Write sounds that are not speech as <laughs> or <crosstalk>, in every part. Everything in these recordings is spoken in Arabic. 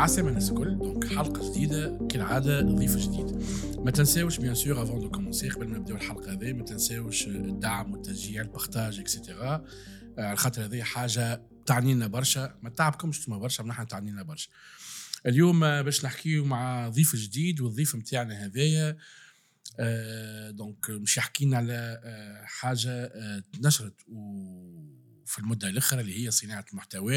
عسلامة الناس الكل donc حلقة جديدة كالعادة ضيف جديد ما تنساوش bien sûr avant de commencer قبل ما نبداو الحلقة هذه ما تنساوش الدعم والتشجيع ال partage et cetera على خاطر هذه حاجة تعني لنا برشا. ما تعبكمش أنتم برشا نحن تعني لنا برشا. اليوم باش نحكيو مع ضيف جديد والضيف نتاعنا هذايا آه donc مش يحكي لنا على آه حاجة آه نشرت في المدة الاخرى اللي هي صناعة المحتوى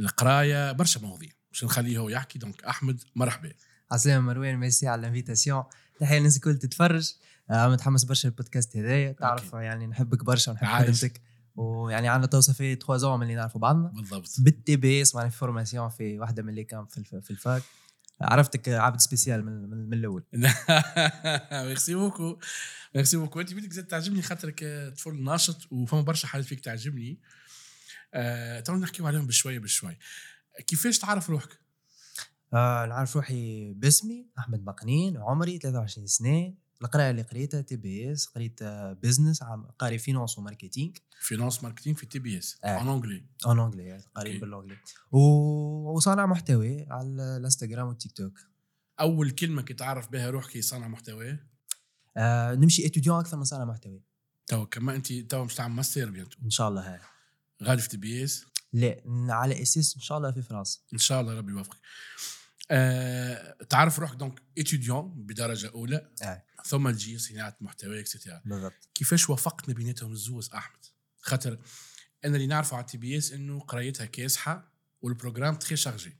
القراية برشا مواضيع. باش نخليه هو يحكي. donc أحمد مرحبا. عسلامة مروان ميرسي على ال invitation. تحية الناس الكل تتفرج. آه متحمس برشا البودكاست هذايا. تعرف OK. يعني نحبك برشا ونحب. خدمتك. ويعني عندنا تو ça fait 3 ans اللي نعرفوا بعضنا. بالضبط. بال TBS معناها في formation في واحدة من اللي كان في, الف- في ال fac. عرفتك عبد spécial من, من, من الأول. <laughs> merci beaucoup. merci beaucoup. أنت بدك زاد تعجبني خاطرك آه، طفل ناشط وفما برشا حاجات فيك تعجبني. آه، تو نحكيو عليهم بشوية بشوي. كيفاش تعرف روحك؟ آه نعرف روحي باسمي أحمد مقنين عمري 23 سنة. القرايه اللي قريتها TBS قريت business قاري finance و marketing finance marketing في TBS آه. en anglais en anglais قاري. بال anglais. وصانع محتوى على الإنستغرام والتيك توك. أول كلمة كي تعرف بها روحك صانع محتوى؟ آه نمشي étudiant أكثر من صانع محتوى. تو كما أنت تو مش تعمل master bientôt إن شاء الله هاي غادي في TBS لا على أساس إن شاء الله في فرنسا. إن شاء الله ربي يوفقك. أه تعرف روحك donc étudiant بدرجة أولى آه. ثم تجي صناعة محتوى extra بالضبط. كيفاش وفقت ما بيناتهم الزوز أحمد؟ خاطر أنا اللي نعرفه على TBS إنه قرايتها كاسحة وال programme très chargé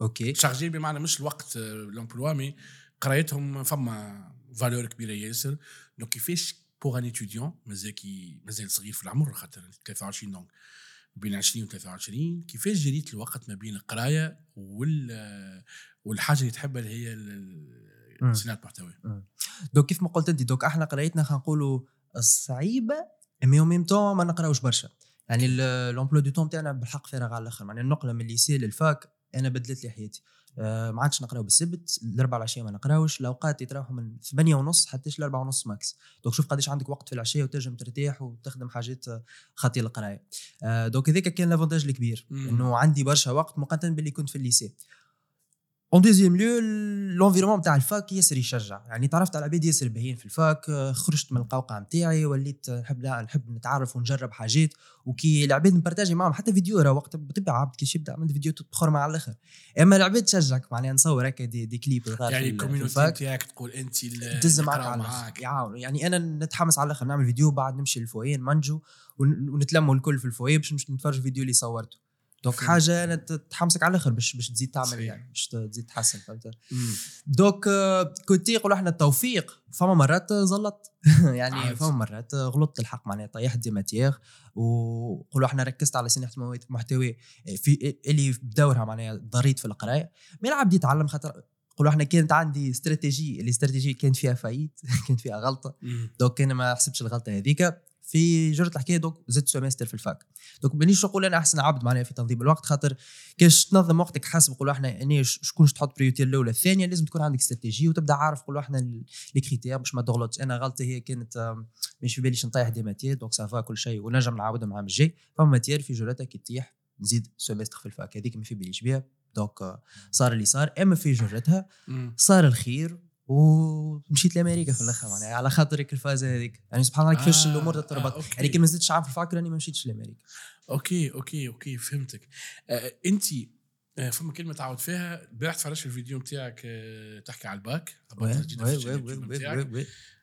OK. chargé بمعنى مش الوقت آه، l'emploi mais قرايتهم فما valeur كبيرة ياسر. donc كيفاش pour un étudiant مازال كي مازال صغير في العمر خاطر 23 donc بين 20 و 23 كيفاش جريت الوقت ما بين القراية وال والحاجة اللي تحبها اللي هي. صناعة المحتوى. donc كيف ما قلت أنت donc أحنا قرايتنا خلينا نقولوا صعيبه مي أو ميم طون ما نقراوش برشا. يعني l'emploi du temps تاعنا بالحق فارغ على الآخر. يعني النقلة من ال lycée لل fac أنا بدلت لي حياتي. ما عادش نقراو بالسبت الاربع العشيه ما نقراوش الأوقات يتراوحوا من 8 ونص حتى ل 4 ونص max. donc شوف قداش عندك وقت في العشية وتنجم ترتاح وتخدم حاجات آه، خاطي القرايه آه donc هذاك كان l'avantage الكبير. إنه عندي برشا وقت مقارنة باللي كنت في ال lycée. en deuxième lieu l'environnement تاع ال fac ياسر يشجع. يعني تعرفت على عباد ياسر باهيين في ال fac خرجت من القوقعة نتاعي وليت نحب نحب نتعرف ونجرب حاجات. وكي العباد نبارتاجي معاهم حتى فيديو راه وقت بطبيعة عبد كي يبدأ عملت فيديو تبخر مع الآخر. أما العباد تشجعك معناها نصور هكا دي, دي كليب يعني في ال- في الكوميونتي الفاك. نتاعك تقول أنت تز معك على. معاك. يعاون. يعني أنا نتحمس على الآخر نعمل فيديو بعد نمشي للفويه نمنجو ون- ونتلموا الكل في الفويه باش نتفرج الفيديو اللي صورته. فهمت. حاجة أنا تحمسك على الآخر باش باش تزيد تعمل صحيح. يعني باش تزيد تحسن فهمت. دوك آه، كنت يقولوا إحنا التوفيق فما مرات آه، زلطت <laughs> يعني عادي. فما مرات آه، غلطت الحق معناها طيحت دي ماتيير وقولوا إحنا ركزت على صناعه محتوى- محتوى في اللي بدورها معناها ضريت في القرايه ما العبد يتعلم خاطر قولوا إحنا كانت عندي stratégie ال stratégie كانت فيها فايت <laughs> كانت فيها غلطة. donc أنا ما حسبتش الغلطة هذيك في جرة الحكاية donc زدت semestre في ال fac. donc مانيش نقول أنا أحسن عبد معناها في تنظيم الوقت خاطر كاش تنظم وقتك حسب قولوا إحنا أني شكون تحط priorité الأولى الثانية لازم تكون عندك استراتيجي وتبدأ عارف قولوا إحنا les critères باش ما تغلطش. أنا غلطتي هي كانت مش في باليش نطيح des matières donc ça va كل شيء ونجم نعاودهم العام الجاي فما matière في جرتها كي تطيح نزيد semestre في ال fac. هذيك ما في باليش بها donc آه، صار اللي صار. أما في جرتها. صار الخير ومشيت لأمريكا في الآخر معناها على خاطرك الفازة هذيك. يعني سبحان الله كيفاش آه، الأمور آه، تتربط OK. يعني كي ما زدتش عام في ال fac راني ما مشيتش لأمريكا. OK OK OK فهمتك. آه أنت آه فما كلمة تعود فيها. البارح تفرجت في الفيديو نتاعك آه تحكي على الباك.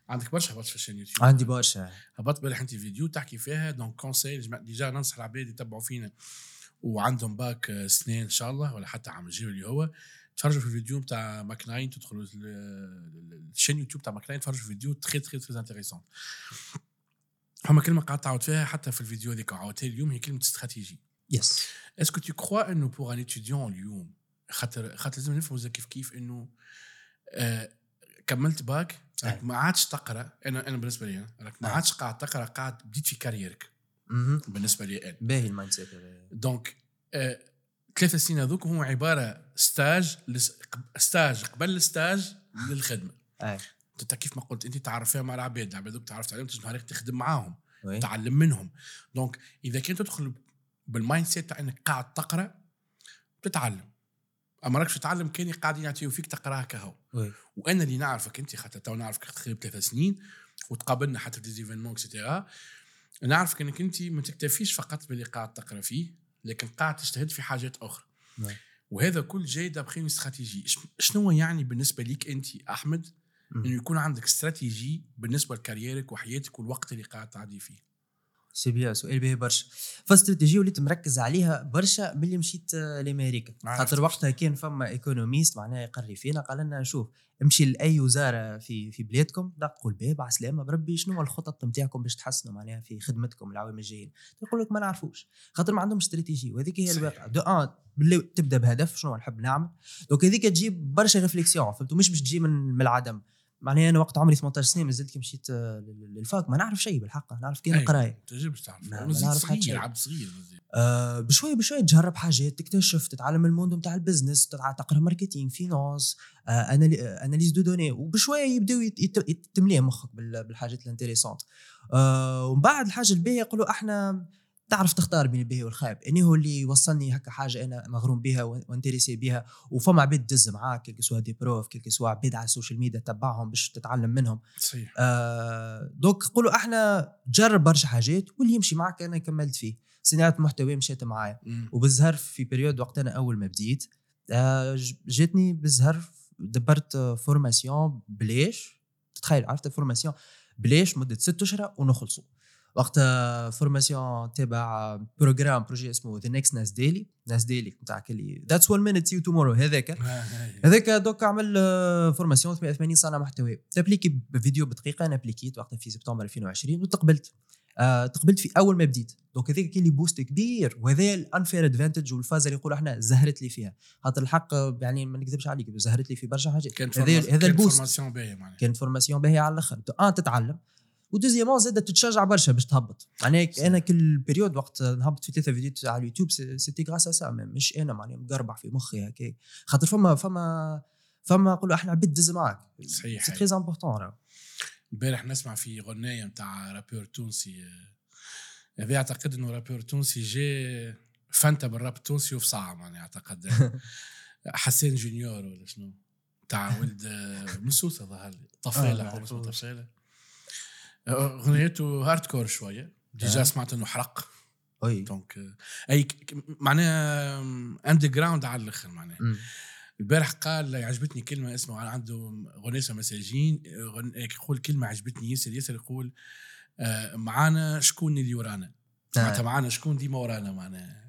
عندك برشا هبطت في ال chaîne يوتيوب عندي برشا. هبطت بالح أنت فيديو تحكي فيها donc conseil déjà ننصح العباد يتبعوا فينا. وعندهم باك آه، سنين إن شاء الله ولا حتى عام الجاي اللي هو. تفرجوا في الفيديو بتاع Mak9 تدخلوا ال chaîne يوتيوب بتاع Mak9 تفرجوا في فيديو très très très intéressant فما كلمة قعدت تعاود فيها حتى في الفيديو هذيك عاودتها اليوم هي كلمة stratégie yes est-ce que tu crois انه pour un étudiant اليوم خاطر خاطر لازم نفهموا كيف كيف إنه آه كملت باك راك. ما عادش تقرأ أنا أنا بالنسبة لي راك ما. عادش قاعد تقرأ قاعد بديت في كاريرك. بالنسبة لي أنا باهي ال mindset. donc آه ثلاث سنين هذوك هو عبارة stage لس- stage قبل الستاج للخدمة. انت كيف ما قلت أنت تعرف فيها مع العباد العباد تعرفت عليهم تجي نهارك تخدم معاهم. تعلم منهم. donc إذا كنت تدخل بال mindset تاع إنك قاعد تقرأ تتعلم. أما راكش تتعلم كان قاعدين يعطيو فيك تقرأها كهو. وأنا اللي نعرفك أنت خاطر تو نعرفك تقريبا ثلاث سنين وتقابلنا حتى في des événements et cetera نعرفك إنك أنت ما تكتفيش فقط باللي قاعد تقرأ فيه. لكن قاعد تجتهد في حاجات أخرى نعم. وهذا كل جاي d'après stratégie شنو يعني بالنسبة ليك أنت أحمد. إنه يكون عندك استراتيجي بالنسبة ل carrière ك وحياتك والوقت اللي قاعد تعدي فيه c'est bien سؤال باهي برشا. فاستراتيجيه وليت مركز عليها برشا ملي مشيت آه، لأمريكا. خاطر وقتها كان فما économiste معناها يقري فينا قال لنا شوف امشي لأي وزارة في في بلادكم دقوا الباب على سلامه بربي شنو الخطط نتاعكم باش تحسنوا معناها في خدمتكم العوام الجايين؟ يقول لك ما نعرفوش. خاطر ما عندهمش استراتيجية. وهذيك هي. الواقع دو أن باللي تبدأ بهدف شنو نحب نعمل؟ donc هذيك تجيب برشا réflexion فهمتوا؟ مش باش تجي من العدم. معناها أنا وقت عمري 18 سنه مازلت كي مشيت آه، لل- لل fac ما نعرف شيء بالحق نعرف أي. القرايه تجربش تعرف ما- ما مازلت نعرف صغير. عبد صغير. آه بشويه بشويه تجرب حاجات تكتشف تتعلم ال monde نتاع ال business تقرأ marketing finance آه analyse de données وبشويه يبداو تمليه مخك بال- بالحاجات ال intéressantes آه ومن بعد الحاجة الباهية يقولوا إحنا تعرف تختار بين الباهي والخايب اني هو اللي وصلني هكا حاجة أنا مغروم بها و intéressé بها وفما عباد تدز معاك quels que soient des profs quels que soient عباد على ال social media تبعهم باش تتعلم منهم. صحيح. آه donc قولوا أحنا جرب برشا حاجات واللي يمشي معك أنا كملت فيه. صناعة محتوى مشيت معايا. وبالزهر في période وقت أنا أول ما بديت آه جاتني بالزهر دبرت formation بلاش. تتخيل عرفت ال formation بلاش مدة ست أشهر ونخلصوا وقت formation تبع programme projet اسمه The Next Nas Daily Nas Daily نتاعك اللي that's 1 minute see you tomorrow هذاك. آه،. هذاك donc عمل formation 88 صانع محتوى. ت appliquer بفيديو بدقيقة أنا appliqué ت وقتها في سبتمبر 2020 وتقبلت. آه تقبلت في أول ما بديت. donc هذاك كان لي boost كبير. وهذا ال unfair advantage والفاز اللي نقولوا إحنا زهرت لي فيها. خاطر الحق يعني ما نكذبش عليك زهرت لي في برشا حاجات. كانت هذا هذا كانت ال boost formation باهية كانت formation باهية على الأخر. أن تتعلم. و deuxièmement زاد تتشجع برشا باش تهبط. معناها أنا كل période وقت نهبط في ثلاثة فيديوهات على اليوتيوب c'- c'était grâce à ça مش أنا معناها مقربع في مخي هكاك خاطر فما فما فما نقولوا إحنا عباد دز معاك. صحيح. c'est très important راهو امبارح نسمع في غناية نتاع rappeur تونسي. هذا أعتقد إنه rappeur تونسي جا فانتا بالراب التونسي وفي ساعه معناها أعتقد. <laughs> حسين جونيور ولا شنو؟ تاع ولد <laughs> آه، من سوسه ظهر لي. آه، طفاله ما حول اسمه عرفتوش. طفاله آه، أغنيته hardcore شوية déjà آه. سمعت إنه حرق. oui donc آه، أي معناها underground على الآخر معناها. البارح قال عجبتني كلمة اسمه عنده غنيسه مساجين يقول كلمة عجبتني ياسر ياسر يقول آه، معانا شكون اللي ورانا؟ معناتها معانا شكون ديما ورانا معناها؟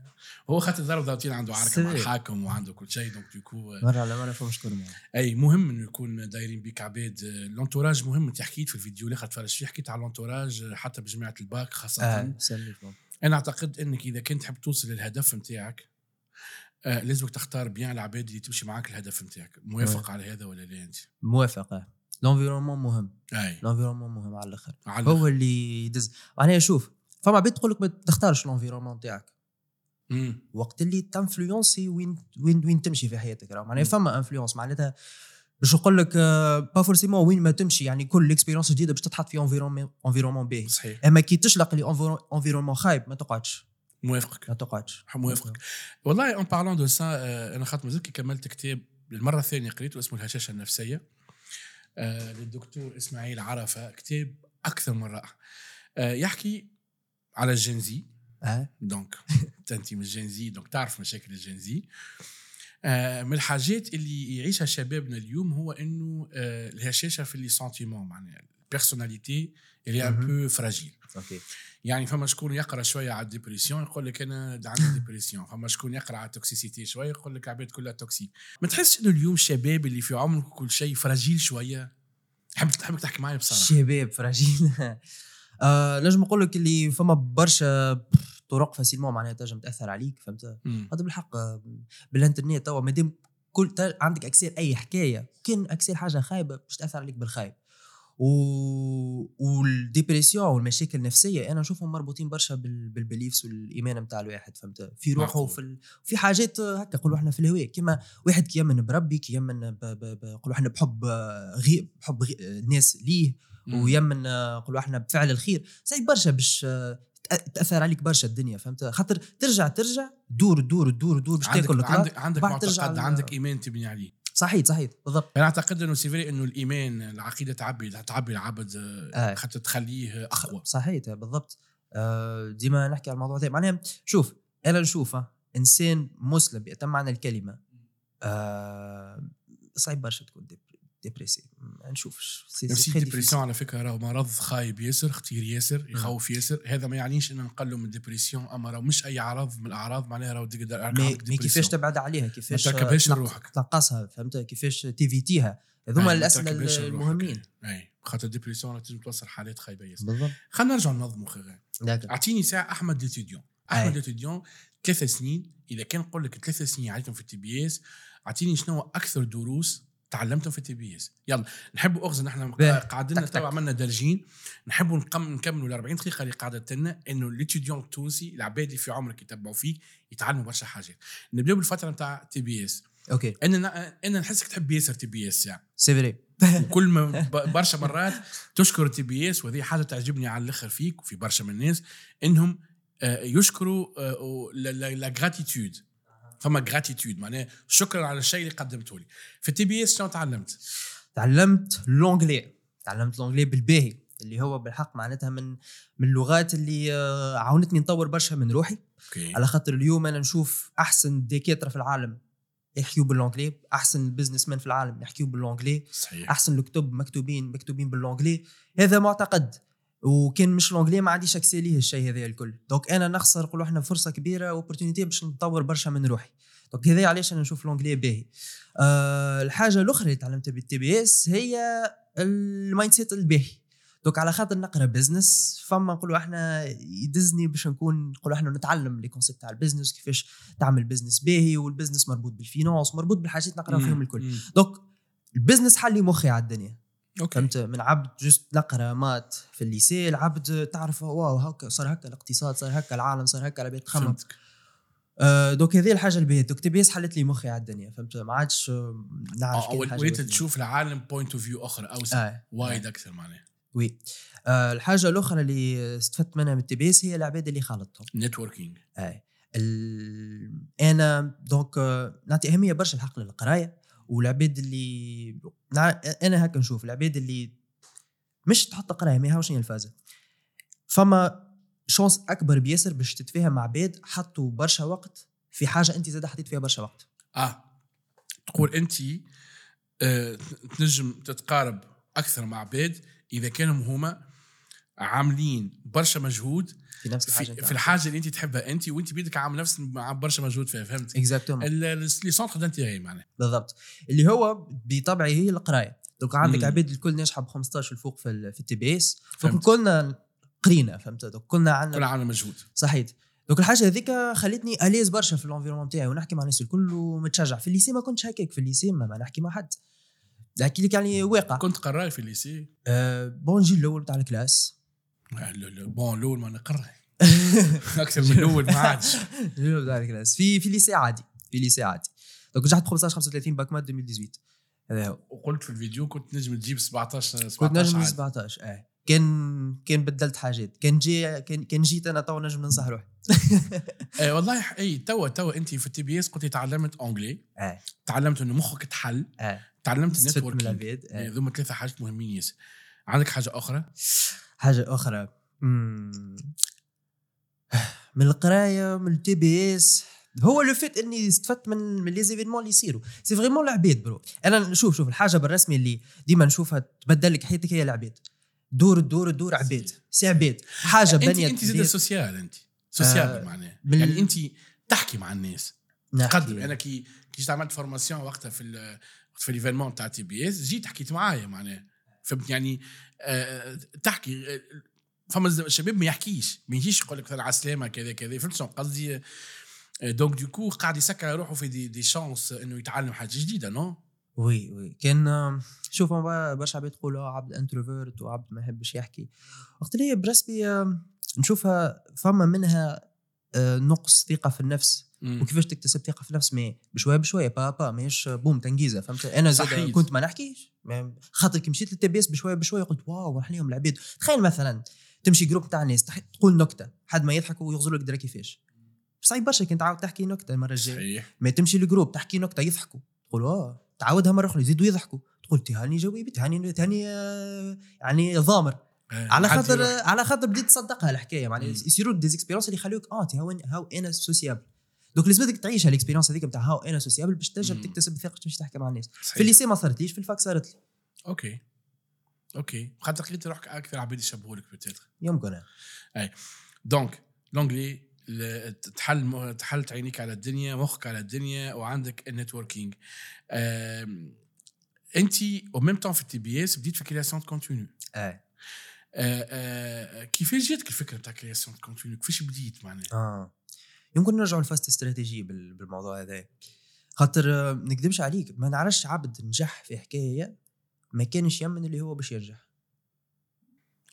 هو خاطر ضرب ضربتين عنده عركه مع. الحاكم وعنده كل شيء donc donc مرة على مرة فما شكون معاه. أي مهم إنه يكون دايرين بيك عباد l'entourage مهم. أنت حكيت في الفيديو اللي تفرج فيه حكيت على l'entourage حتى بجماعة الباك خاصة. سلمي أنا أعتقد إنك إذا كنت تحب توصل للهدف نتاعك آه لازمك تختار bien العباد اللي تمشي معاك الهدف نتاعك موافق على هذا ولا لا أنت؟ موافقه l'environnement مهم. أي. l'environnement مهم على الآخر. هو اللي يدز. معناها شوف فما عباد تقول لك ما تختارش l'environnement تاعك مم. وقت اللي ت influencer وين وين وين تمشي في حياتك راه؟ معناها. فما influence معناتها باش نقول لك pas forcément وين ما تمشي يعني كل expérience جديدة باش تتحط في environnement environnement باهي صحيح. أما كي تشلق لي environnement خايب ما تقعدش. موافقك. ما تقعدش. موافقك. والله en parlant de ça أنا خاطر مازلت كي كملت كتاب للمرة الثانية قريته اسمه الهشاشة النفسية. آه للدكتور إسماعيل عرفة كتاب أكثر من رائع. آه يحكي على ال Gen Z donc انت من ال Gen Z donc تعرف مشاكل ال Gen Z آه من الحاجات اللي يعيشها شبابنا اليوم هو انه آه الهشاشه في les sentiments معناها ال personnalité اللي un. peu fragile OK يعني فما شكون يقرأ شوية على ال dépression يقول لك أنا عندي dépression فما شكون يقرأ على ال toxicité شوية يقول لك عباد كلها toxique ما تحسش إنه اليوم الشباب اللي في عمرك كل شيء fragile شوية؟ حبك حبك تحكي معي بصراحة. شباب fragile <laughs> آه نجم نقول لك اللي فما برشا طرق facilement معناها تنجم تأثر عليك فهمت. هذا بالحق آه، بالإنترنت توا مادام كل عندك accès أي حكاية كان accès حاجة خايبة باش تأثر عليك بالخايب و... وال dépression والمشاكل النفسية أنا نشوفهم مربوطين برشا بال... بال beliefs والإيمان نتاع الواحد فهمت في روحه. وفي ال... في حاجات هكا نقولوا إحنا في الهواء كيما واحد كي يمن بربي كي يمن ب... ب... ب... نقولوا إحنا بحب آه، غي... بحب غي... آه، الناس ليه. ويمن نقولوا إحنا بفعل الخير. زي برشا باش تأثر عليك برشا الدنيا فهمت؟ خاطر ترجع ترجع دور دور دور دور باش تاكل عندك عندك معتقد عندك إيمان تبني عليه. صحيح صحيح بالضبط. أنا أعتقد إنه c'est vrai إنه الإيمان العقيدة تعبي تعبي العبد آه، آه. حتى تخليه أقوى. صحيح بالضبط. آه، ديما نحكي على الموضوع هذا. معناها شوف أنا نشوف آه، إنسان مسلم بأتم معنى الكلمة. آه، صعيب برشا تكون dép- dépressé. ما نشوفش. c'- c'est نفسي très ال dépression على فكرة راهو مرض خايب ياسر خطير ياسر يخوف ياسر. هذا ما يعنيش إن نقلوا من ال dépression اما راهو مش أي عرض من الأعراض معناها راهو. mais كيفاش تبعد عليها؟ كيفاش ما تركبهاش لروحك. تنقصها؟ فهمت؟ كيفاش ت éviter ها؟ هذوما الأسئلة المهمين. أي خاطر ال dépression راه تنجم توصل حالات خايبة ياسر. بالضبط. خلينا نرجع ننظموا خير أعطيني ساعة أحمد l'étudiant أي. احمد l'étudiant ثلاث سنين إذا كان نقول لك ثلاث سنين عليكم في ال TBS أعطيني شنو أكثر دروس تعلمتهم في ال TBS. يلا نحبوا اغزن إحنا باهي. قاعدين تك تك. تو عملنا درجين نحبوا نقم نكملوا ال 40 دقيقة اللي قاعدة لنا إنه l'étudiant التونسي العباد اللي في عمرك يتبعوا فيك يتعلموا برشا حاجات. نبداو بالفترة نتاع TBS. OK. أنا أنا نحسك تحب ياسر TBS يعني c'est vrai وكل ما برشا مرات تشكر ال TBS وهذه حاجة تعجبني على الآخر فيك وفي برشا من الناس إنهم آه، يشكروا آه، la gratitude فما gratitude معناها شكرا على الشيء اللي قدمته لي. في ال TBS شنو تعلمت؟ تعلمت l'anglais تعلمت l'anglais بالباهي اللي هو بالحق معناتها من من اللغات اللي آه، عاونتني نطور برشا من روحي. OK. على خاطر اليوم أنا نشوف أحسن دكاترة في العالم يحكيوا بال anglais أحسن ال business man في العالم يحكيوا بال anglais صحيح. أحسن الكتب مكتوبين مكتوبين باللونجلي هذا معتقد. وكان مش l'anglais ما عنديش accès ليه الشيء هذا الكل. donc أنا نخسر نقولوا إحنا فرصة كبيرة opportunité باش نطور برشا من روحي. donc هذا علاش أنا نشوف l'anglais باهي. أه الحاجة الأخرى اللي تعلمتها بال TBS هي ال mindset الباهي. donc على خاطر نقرأ business فما نقولوا إحنا يدزني باش نكون نقولوا إحنا نتعلم les concepts تاع ال business كيفاش تعمل business باهي وال business مربوط بال finance مربوط بالحاجات نقرأ فيهم الكل. donc ال business حلي مخي على الدنيا. OK. فهمت؟ من عبد juste نقرا math في ال lycée العبد تعرف wow هكا صار هكا الاقتصاد صار هكا العالم صار هكا العباد تخمم آه donc هذه الحاجة اللي بيت donc TBS حلت لي مخي على الدنيا فهمت؟ ما عادش آه، نعرف آه، وليت. تشوف العالم point of view أخرى أوسع آه wide أكثر معناها. oui. آه الحاجة الأخرى اللي استفدت منها من ال TBS هي العباد اللي خالطتهم networking اي ال... أنا donc آه، نعطي أهمية برشا الحق للقراية. والعباد اللي. أنا هكا نشوف العباد اللي مش تحط قراية ما هي الفازه فما chance أكبر بياسر باش تتفاهم مع عباد حطوا برشا وقت في حاجة أنت زاد حطيت فيها برشا وقت آه تقول أنت آه تنجم تتقارب أكثر مع عباد إذا كانوا هما عاملين برشا مجهود في نفس الحاجة في, في الحاجة اللي أنت تحبها أنت وأنت بيدك عامل نفس برشا مجهود فيها فهمت؟ exactement les centres d'intérêt معناها. بالضبط. اللي هو بطبعه هي القراية. donc عندك. عباد الكل ناجحه ب 15 الفوق في في ال TBS. فهمت. كلنا قرينا فهمت؟ donc كلنا عندنا كل عامل مجهود. صحيح donc الحاجة هذيك خلتني à l'aise برشا في ال environnement تاعي ونحكي مع الناس الكل ومتشجع. في ال lycée ما كنتش هكاك في ال lycée ما, ما نحكي مع حد. نحكي لك يعني واقع. كنت قراي في ال lycée أه bon جي الأول تاع ال classe. bon الأول ما نقراي أكثر <laughs> من الأول ما عادش. <laughs> في في lycée عادي في lycée عادي. donc نجحت ب 15 35 bac math 2018 هذا هو. وقلت في الفيديو كنت نجم تجيب 17 كنت 17 نجم عادي. 17 آه. كان كان بدلت حاجات. كان جي كان, كان جيت أنا تو نجم ننصح روحي. <laughs> اي والله اي توا توا انت في ال TBS كنت تعلمت anglais آه. تعلمت إنه مخك تحل. آه. تعلمت من ال networking العباد آه. هذوما ثلاثة حاجات مهمين ياسر. عندك حاجة أخرى؟ <sighs> حاجة أخرى. من القراية من ال TBS. هو le fait إني استفدت من من les événements اللي يصيروا. c'est vraiment العباد برو أنا نشوف شوف الحاجة بالرسمي اللي ديما نشوفها تبدل لك حياتك هي العباد دور الدور الدور عباد c'est عباد حاجة بنيت أنت زاد social أنت. social آه، معناها يعني أنت تحكي مع الناس. تقدم. أنا كي كي عملت formation وقتها في ال- في ال événement تاع TBS جيت حكيت معايا معناها. يعني تحكي آه، فما الشباب ما يحكيش ما يجيش يقول لك على السلامه كذا كذا فهمت شنو؟ قصدي donc donc قاعد يسكر روحه في des, des chances إنه يتعلم حاجة جديدة non oui oui كان شوف برشا عباد آه، عبد introvert وعبد ما يحبش يحكي. وقت اللي آم، نشوفها فما منها نقص ثقة في النفس. مم. وكيفاش تكتسب ثقة في النفس mais بشوية بشوية با با ماهيش boom تنجيزه فهمت؟ أنا زاد. كنت ما نحكيش خاطر كي مشيت لل TBS بشوية بشوية قلت wow راح ليهم العباد تخيل مثلا تمشي groupe تاع ناس تح- تقول نكتة حد ما يضحك ويغزر لك درا كيفاش. صعيب برشا كي تعاود تحكي نكتة المرة الجاية. ما تمشي لل groupe تحكي نكتة يضحكوا. تقول آه تعاودها مرة أخرى يزيدوا يضحكوا. تقول تهاني جوابي تهاني تهاني آه، يعني ضامر. آه، على خاطر. على خاطر بديت تصدقها الحكاية معناها. يصيروا des expériences اللي يخليوك آه هاو أنا sociable donc لازم تعيش هال expérience هذيك نتاع هاو أنا sociable باش تنجم. تكتسب ثقة باش تحكي مع الناس. صحيح. في ال lycée ما صارتليش في ال fac صارت لي. أوكي. أوكي. خاطر لقيت روحك أكثر عباد يشبهوا لك peut-être يمكن donc l'anglais تحل تحل عينيك على الدنيا مخك على الدنيا وعندك ال networking انت au même temps في ال TBS بديت في création contenu آه. كيفاش جاتك الفكرة بتاع création contenu كيفاش بديت معناها؟ آه. يمكن نرجعوا ل fast strategy بال- بالموضوع هذا. خاطر آه، ما نكذبش عليك ما نعرفش عبد نجح في حكاية ما كانش يمن اللي هو باش ينجح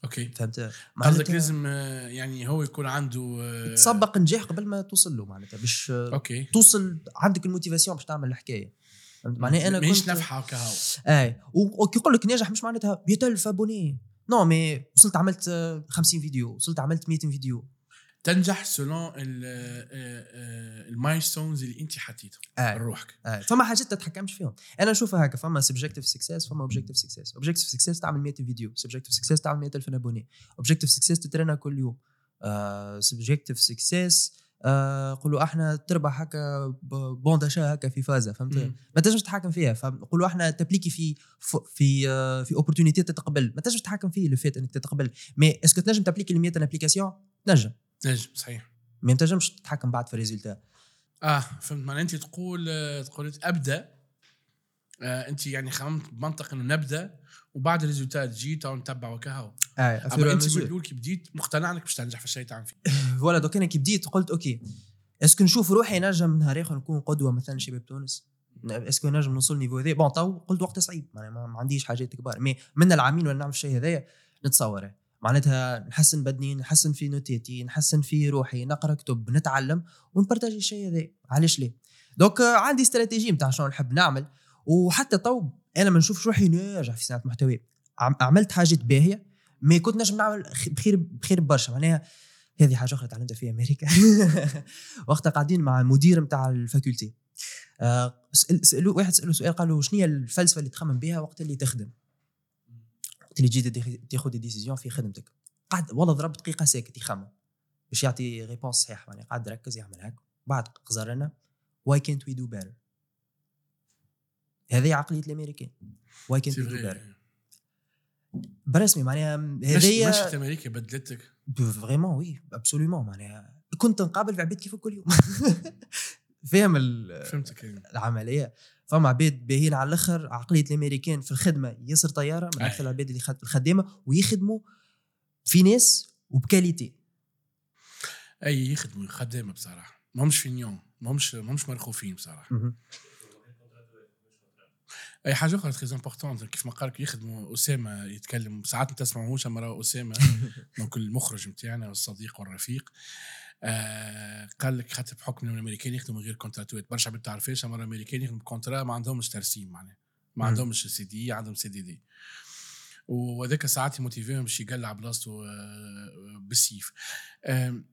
OK. فهمت؟ قصدك لازم آه، يعني هو يكون عنده آه، تسبق نجاح قبل ما توصل له معناتها باش OK. توصل عندك ال motivation باش تعمل الحكاية. معناها أنا ماهيش نفحه كهو اي و- وكي يقول لك ناجح مش معناتها 100000 abonnés. non mais وصلت عملت آه، 50 فيديو وصلت عملت 200 فيديو. تنجح selon ال milestones اللي انت حطيتهم اي لروحك. اي فما حاجات تتحكمش فيهم. أنا نشوفها هكا فما subjective success فما objective success objective success تعمل 100 فيديو subjective success تعمل 100000 abonnés objective success تترينا كل يوم. subjective success قولوا إحنا تربح هكا bon d'achat هكا في فازة فهمت. ما تنجمش تتحكم فيها. فنقولوا إحنا تبليكي في في آه، في opportunité تتقبل. ما تنجمش تتحكم فيه le fait إنك تتقبل. mais est-ce que تنجم تابليكي ل 100 applications تنجم. نجم صحيح. ما تنجمش تتحكم بعد في ال résultat. آه فهمت. معناها انت تقول آه، تقول أبدأ آه انت يعني خممت بمنطق إنه نبدأ وبعد الريزولتات تجي تو نتبع وكهو. اي أما أنت من الأول كي بديت مقتنع إنك باش تنجح في الشيء تعمل فيه. <laughs> voilà donc أنا كي بديت قلت OK. est-ce que نشوف روحي نجم نهار آخر نكون قدوة مثلا شباب تونس؟ est-ce que نجم نوصل niveau هذا؟ bon تو قلت وقت صعيب. معناها ما, ما عنديش حاجات كبار. mais من العامين وأنا نعمل الشيء هذايا نتصوره. معناتها نحسن بدني نحسن في نوتيتي نحسن في روحي نقرأ كتب نتعلم ونبارتاجي الشيء هذا علاش ليه؟ donc آه، عندي استراتيجي نتاع شنو نحب نعمل. وحتى تو أنا ما نشوفش روحي ناجح في صناعة محتوى عم- عملت حاجات باهية mais كنت نجم نعمل بخير بخير برشا. معناها هذه حاجة أخرى تعلمتها في أمريكا. <laughs> وقتها قاعدين مع المدير نتاع ال faculté. آه، سالوه واحد سالوه سؤال قال له شنو هي الفلسفة اللي تخمم بها وقت اللي تخدم؟ وقت اللي تجي تاخذ des décisions في خدمتك. قعد والله ضرب دقيقة ساكت يخمم. باش يعطي réponse صحيح يعني قعد ركز يعمل هيك بعد قزر لنا واي كانت وي دو بيتر هذه عقلية الأمريكان. واي كانت وي دو بيتر فري برسمي معناها مش هذه مشيت أمريكا بدلتك vraiment oui absolument معناها. كنت نقابل في عباد كيف كل يوم. <laughs> فاهم فهمتك يعني. العملية. فما عباد باهيين على الأخر عقلية الأمريكان في الخدمة ياسر طيارة من. أكثر العباد اللي خد- الخدامة ويخدموا في ناس وب qualité. أي يخدموا خدامه بصراحة. ماهمش feignants ماهمش ماهمش مرخوفين بصراحة. أي حاجة أخرى très important كيف ما قال يخدموا أسامة يتكلم ساعات ما تسمعوش أما أسامة <laughs> donc المخرج نتاعنا والصديق والرفيق. آه قال لك خاطر بحكم الأمريكان يخدموا غير كونتراتوات برشا ما تعرفش أما الأمريكان يخدموا contrat ما عندهمش ترسيم معناها. ما. عندهمش CDI عندهم CDD وهذاك ساعات يموتيفيهم باش يقلع بلاصتو آه، بالسيف. آم،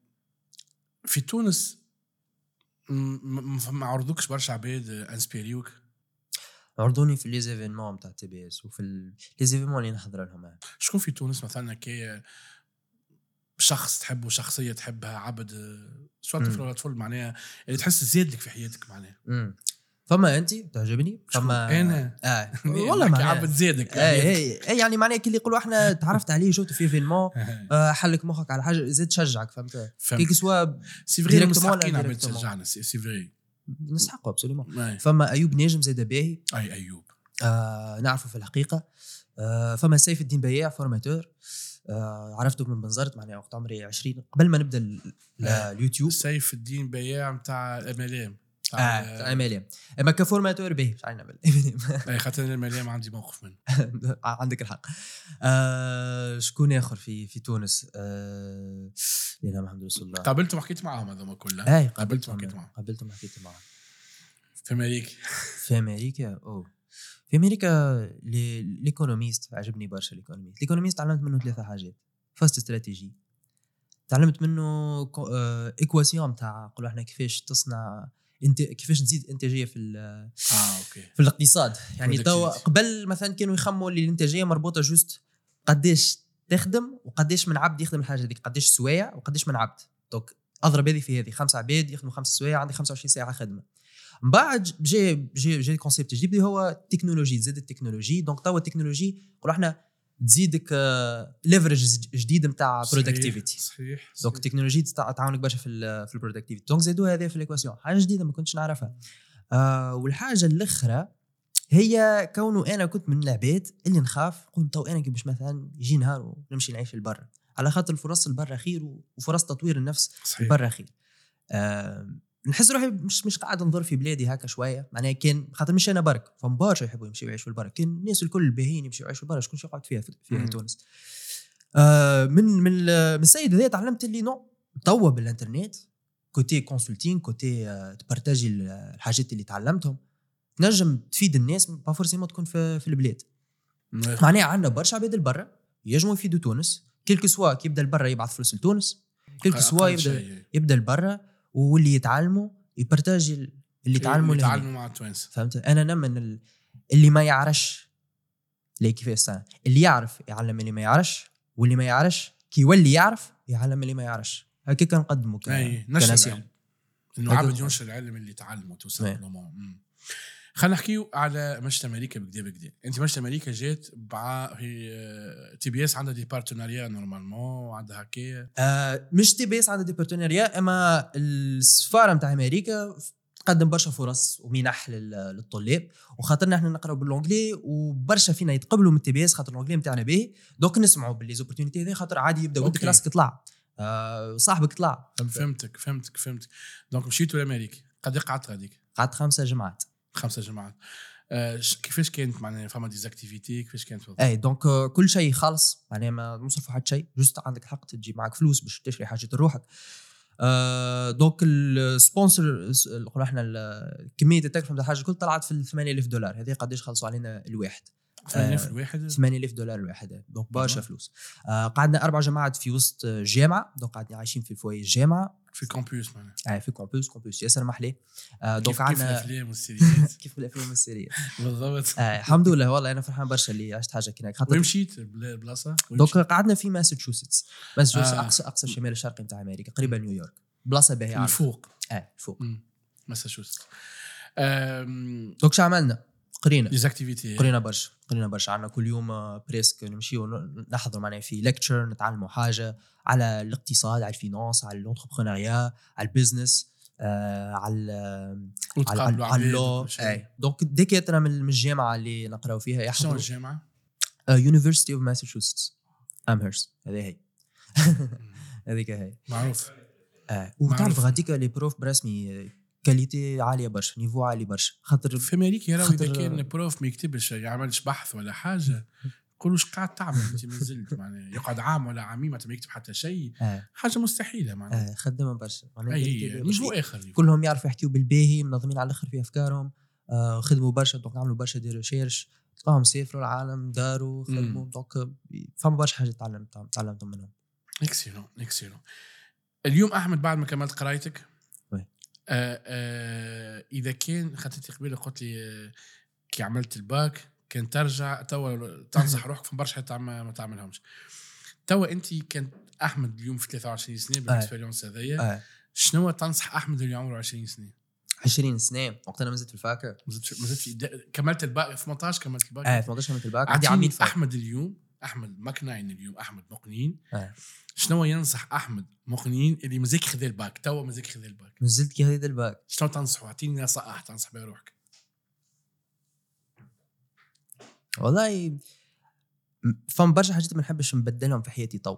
في تونس ما عرضوكش برشا عباد آه، انسبيريوك عرضوني في les événements تاع TBS وفي ال- les événements اللي نحضر لهم شكون في تونس مثلا كي شخص تحبه شخصية تحبها عبد آه، سواء. طفل ولا طفلة معناها اللي تحس زاد لك في حياتك معناها. فما أنت تعجبني؟ فما أنا؟ آه <laughs> والله معناها عبد زادك اي اي اي يعني معناها كي اللي يقولوا إحنا <laughs> تعرفت عليه شفته في événement <laughs> آه، حلك مخك على حاجة زاد شجعك فهمت. كي سوا c'est vrai مستحقين عباد؟ تشجعنا c'est vrai نستحقه absolument أي. فما أيوب ناجم زاد باهي أي أيوب آه نعرفه في الحقيقة آه فما سيف الدين بياع formateur آه عرفته من بنزرت معناها وقت عمري 20 قبل ما نبدأ آه. اليوتيوب. سيف الدين بياع نتاع ام ال ام آه ام ال ام إما ك formateur باهي مش عارف نعمل أي خاطر ال MLM عندي موقف منه. <laughs> عندك الحق. آه شكون آخر في في تونس؟ آه اله محمد رسول الله. قابلتهم حكيت معاهم هذوما كلها؟ اي قابلتهم قابلتهم حكيت معاهم. قابلتهم حكيت معهم في أمريكا. في أمريكا؟ أوه. في أمريكا les- ال économiste عجبني برشا ال économiste ال économiste تعلمت منه ثلاثة حاجات. فاست استراتيجي تعلمت منه équation تاع نقولوا إحنا كيفاش تصنع انت كيفاش تزيد إنتاجية في ال- آه OK. في الاقتصاد. يعني. توا قبل مثلا كانوا يخمموا اللي الإنتاجية مربوطة juste قديش تخدم وقديش من عبد يخدم الحاجة هذيك قديش سوايع وقديش من عبد. donc أضرب هذه في هذه خمسة عباد يخدموا خمس سوايع عندي 25 ساعة خدمة. من بعد جا جا جا concept جديد اللي هو التكنولوجي تزيد ال technologie. donc توا التكنولوجي نقولوا إحنا تزيدك leverage جديد نتاع productivité صحيح donc. التكنولوجي تعاونك برشا في في ال productivité donc زادوها هذه في ال équation حاجة جديدة ما كنتش نعرفها. آه والحاجة الأخرى هي كونه أنا كنت من العباد اللي نخاف نقول تو أنا كي باش مثلا يجي نهار ونمشي نعيش لبرا. على خاطر الفرص البرا خير وفرص تطوير النفس صحيح. برا خير. آه نحس روحي مش مش قاعد نضر في بلادي هكا شوية. معناها كان خاطر مش أنا برك. فهم برشا يحبوا يمشيوا يعيشوا لبرا. كان الناس الكل الباهيين يمشيوا يعيشوا لبرا. شكون يقعد فيها فيها مم. تونس؟ آه من من من السيد هذا تعلمت اللي non توا بالإنترنت. côté consulting côté آه، تبارتاجي ال- الحاجات اللي تعلمتهم. تنجم تفيد الناس pas forcément تكون في, في البلاد. معناها عندنا برشا عباد البرا ينجموا يفيدوا تونس. quel que soit كي يبدا البرا يبعث فلوس لتونس quel que soit يبدا. يبدا البرا واللي يتعلموا يبارتاجي ال- اللي تعلموا لهنا. يتعلموا مع التوانسه فهمت أنا نؤمن ال- اللي ما يعرفش ليه كيف استنى اللي يعرف يعلم اللي ما يعرفش واللي ما يعرفش كي يولي يعرف يعلم اللي ما يعرفش هكا كنقدموا ك- أي نشر كناسيون العلم إنه عبد. ينشر العلم اللي تعلمه تو. سامبلومون خلينا نحكيو على مشت أمريكا بكدا بكدا أنت مشت أمريكا جات مع هي تي بي إس عندها دي بارتنريا نورمالمون وعندها هكايا آه مش تي بي إس عندها دي بارتنريا إما السفارة نتاع أمريكا تقدم برشا فرص ومنح لل- للطلاب. وخاطرنا إحنا نقراو ب l'anglais وبرشا فينا يتقبلوا من ال TBS خاطر l'anglais نتاعنا باهي. donc نسمعوا ب les opportunités هذي خاطر عادي يبدأ ولدك OK. راسك طلع آه صاحبك طلع. فهمت فهمتك فهمتك فهمتك. donc مشيتوا لأمريكا. قد إيه قعدت غاديك؟ قعدت خمسة جمعات. خمسة جمعات. آه كيفاش كانت معناها فما des activités كيفاش كانت بالضبط؟ اي donc آه، كل شيء خالص معناها ما نصرفوا حتى شيء juste عندك الحق تجي معك فلوس باش تشري حاجة لروحك. آه donc ال sponsor نقولوا إحنا كمية التكلفة نتاع الحاجة الكل طلعت في ال 8000 دولار. هذه قداش خلصوا علينا الواحد. 8000 الواحد؟ 8000 دولار الواحد donc برشا تمام. فلوس. آه قعدنا أربع جماعات في وسط جامعة donc قاعدين عايشين في ال foyer الجامعة. في campus معناها آه في campus campus ياسر محلي آه donc كيف كيف عندنا الأفلام والسيريات؟ <laughs> كيف بالافلام والسيريات؟ <laughs> بالضبط. آه الحمد لله. والله أنا فرحان برشا اللي عشت حاجة كي خاطر وين مشيت؟ donc؟ قعدنا في ماساتشوستس. ماساتشوستس آه. اقصى أقصى الشمال الشرقي نتاع أمريكا قريبة نيويورك بلاصة باهية. الفوق آه فوق. مم. ماساتشوستس. donc شو عملنا؟ قرينا des activités قرينا برشا قرينا برشا. عندنا كل يوم آه، presque نمشيو ن- نحضر معناها في lecture نتعلموا حاجة على الاقتصاد على ال finance على ال entrepreneuriat على ال business آه على ال- على على عباد اللو donc دكاتره من من الجامعة اللي نقراو فيها شنو يحضروا الجامعة؟ University of Massachusetts Amherst هذه هي. <laughs> هذيك هي. معروف. وتعرف. غاديك les profs برسمي qualité عالية برشا niveau عالي برشا. خاطر في أمريكا راهو إذا كان prof ما يكتبش يعملش بحث ولا حاجة يقولوا اش قاعد تعمل؟ أنت ما زلت معناها يقعد عام ولا عامين ما يكتب حتى شيء. <laughs> آه. حاجة مستحيلة معناها. آه خدمة برشا. معناها أي برشا. niveau اخر niveau. كلهم يعرفوا يحكيوا بالباهي منظمين على الآخر في أفكارهم آه خدموا برشا donc عملوا برشا des recherches تلقاهم سافروا العالم داروا خدموا donc آه، فما برشا حاجات تعلمت تعلمتهم منهم. excellent excellent اليوم أحمد بعد ما كملت قرايتك. آه آه إذا كان خاطرتي قبيله قلت لي آه، كي عملت الباك كان ترجع توا تنصح <laughs> روحك في برشا حتى ما تعملهمش. توا أنت كان أحمد اليوم في 23 سنة بال expérience هذيا آه. شنو تنصح أحمد اللي عمره 20 سنة؟ 20 سنة وقت أنا مازلت في الفاكر ما زلت ما زلت في كملت الباك 18 كملت الباك. آه 18 عملت الباك. عندي فاكر أحمد اليوم أحمد مقنعين اليوم أحمد مقنين آه. شنو ينصح أحمد مقنين اللي مازال خذ الباك؟ توا مازال خذ الباك. نزلت كي هذا الباك. شنو تنصحوا أعطيني نصائح تنصح بها روحك. والله م- فما برشا حاجات ما نحبش نبدلهم في حياتي تو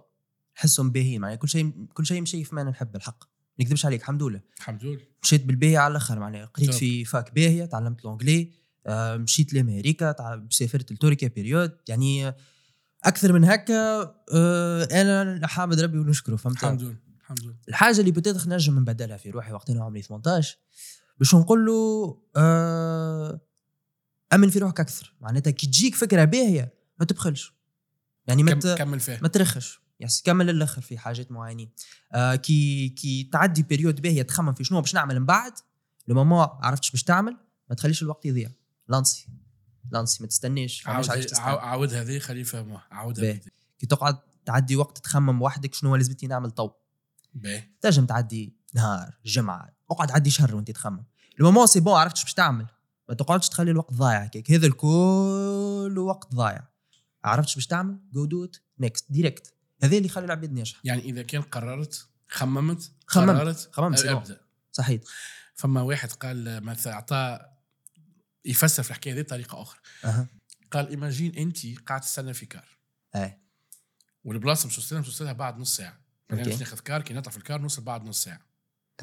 نحسهم باهيين معناها كل شيء كل شيء مشي في ما نحب الحق. ما نكذبش عليك الحمد لله. الحمد لله. مشيت بالباهي على الأخر معناها قريت. في fac باهيه تعلمت l'anglais آه، مشيت لأمريكا سافرت لتركيا période يعني أكثر من هكا آه، أنا حامد ربي ونشكره فهمت؟ الحمد لله الحمد لله. الحاجة اللي بديت نجم نبدلها في روحي وقتها عمري 18 باش نقول له آه أمن في روحك أكثر. معناتها كي تجيك فكرة باهية ما تبخلش. يعني ما كم ت- كمل فيها. ما ترخش. yes كمل للاخر في حاجات معينين. آه كي كي تعدي période باهية تخمم في شنو باش نعمل من بعد le moment عرفتش باش تعمل ما تخليش الوقت يضيع. lancer. lancer ما تستناش عاود عاود- عاود هذه خليه باهي. هذه. كي تقعد تعدي وقت تخمم وحدك شنو هو لازمتي نعمل تو تنجم تعدي نهار جمعة اقعد عدي شهر وانت تخمم. ال moment c'est bon عرفتش باش تعمل. ما تقعدش تخلي الوقت ضايع هكاك. هذا الكل وقت ضايع. عرفتش باش تعمل؟ just do it next direct هذا اللي يخلي العباد ناجحة. يعني إذا كان قررت خممت خممت. قررت خممت،. أبدأ. صحيح. فما واحد قال مثلا اعطى يفسر في الحكاية هذه بطريقة أخرى. أها. قال imagine أنت قاعد تستنى في car. أي. والبلاصة مش توصلها مش توصلها بعد نص ساعة. يعني. باش ناخذ car كي نطلع في ال car نوصل بعد نص ساعة.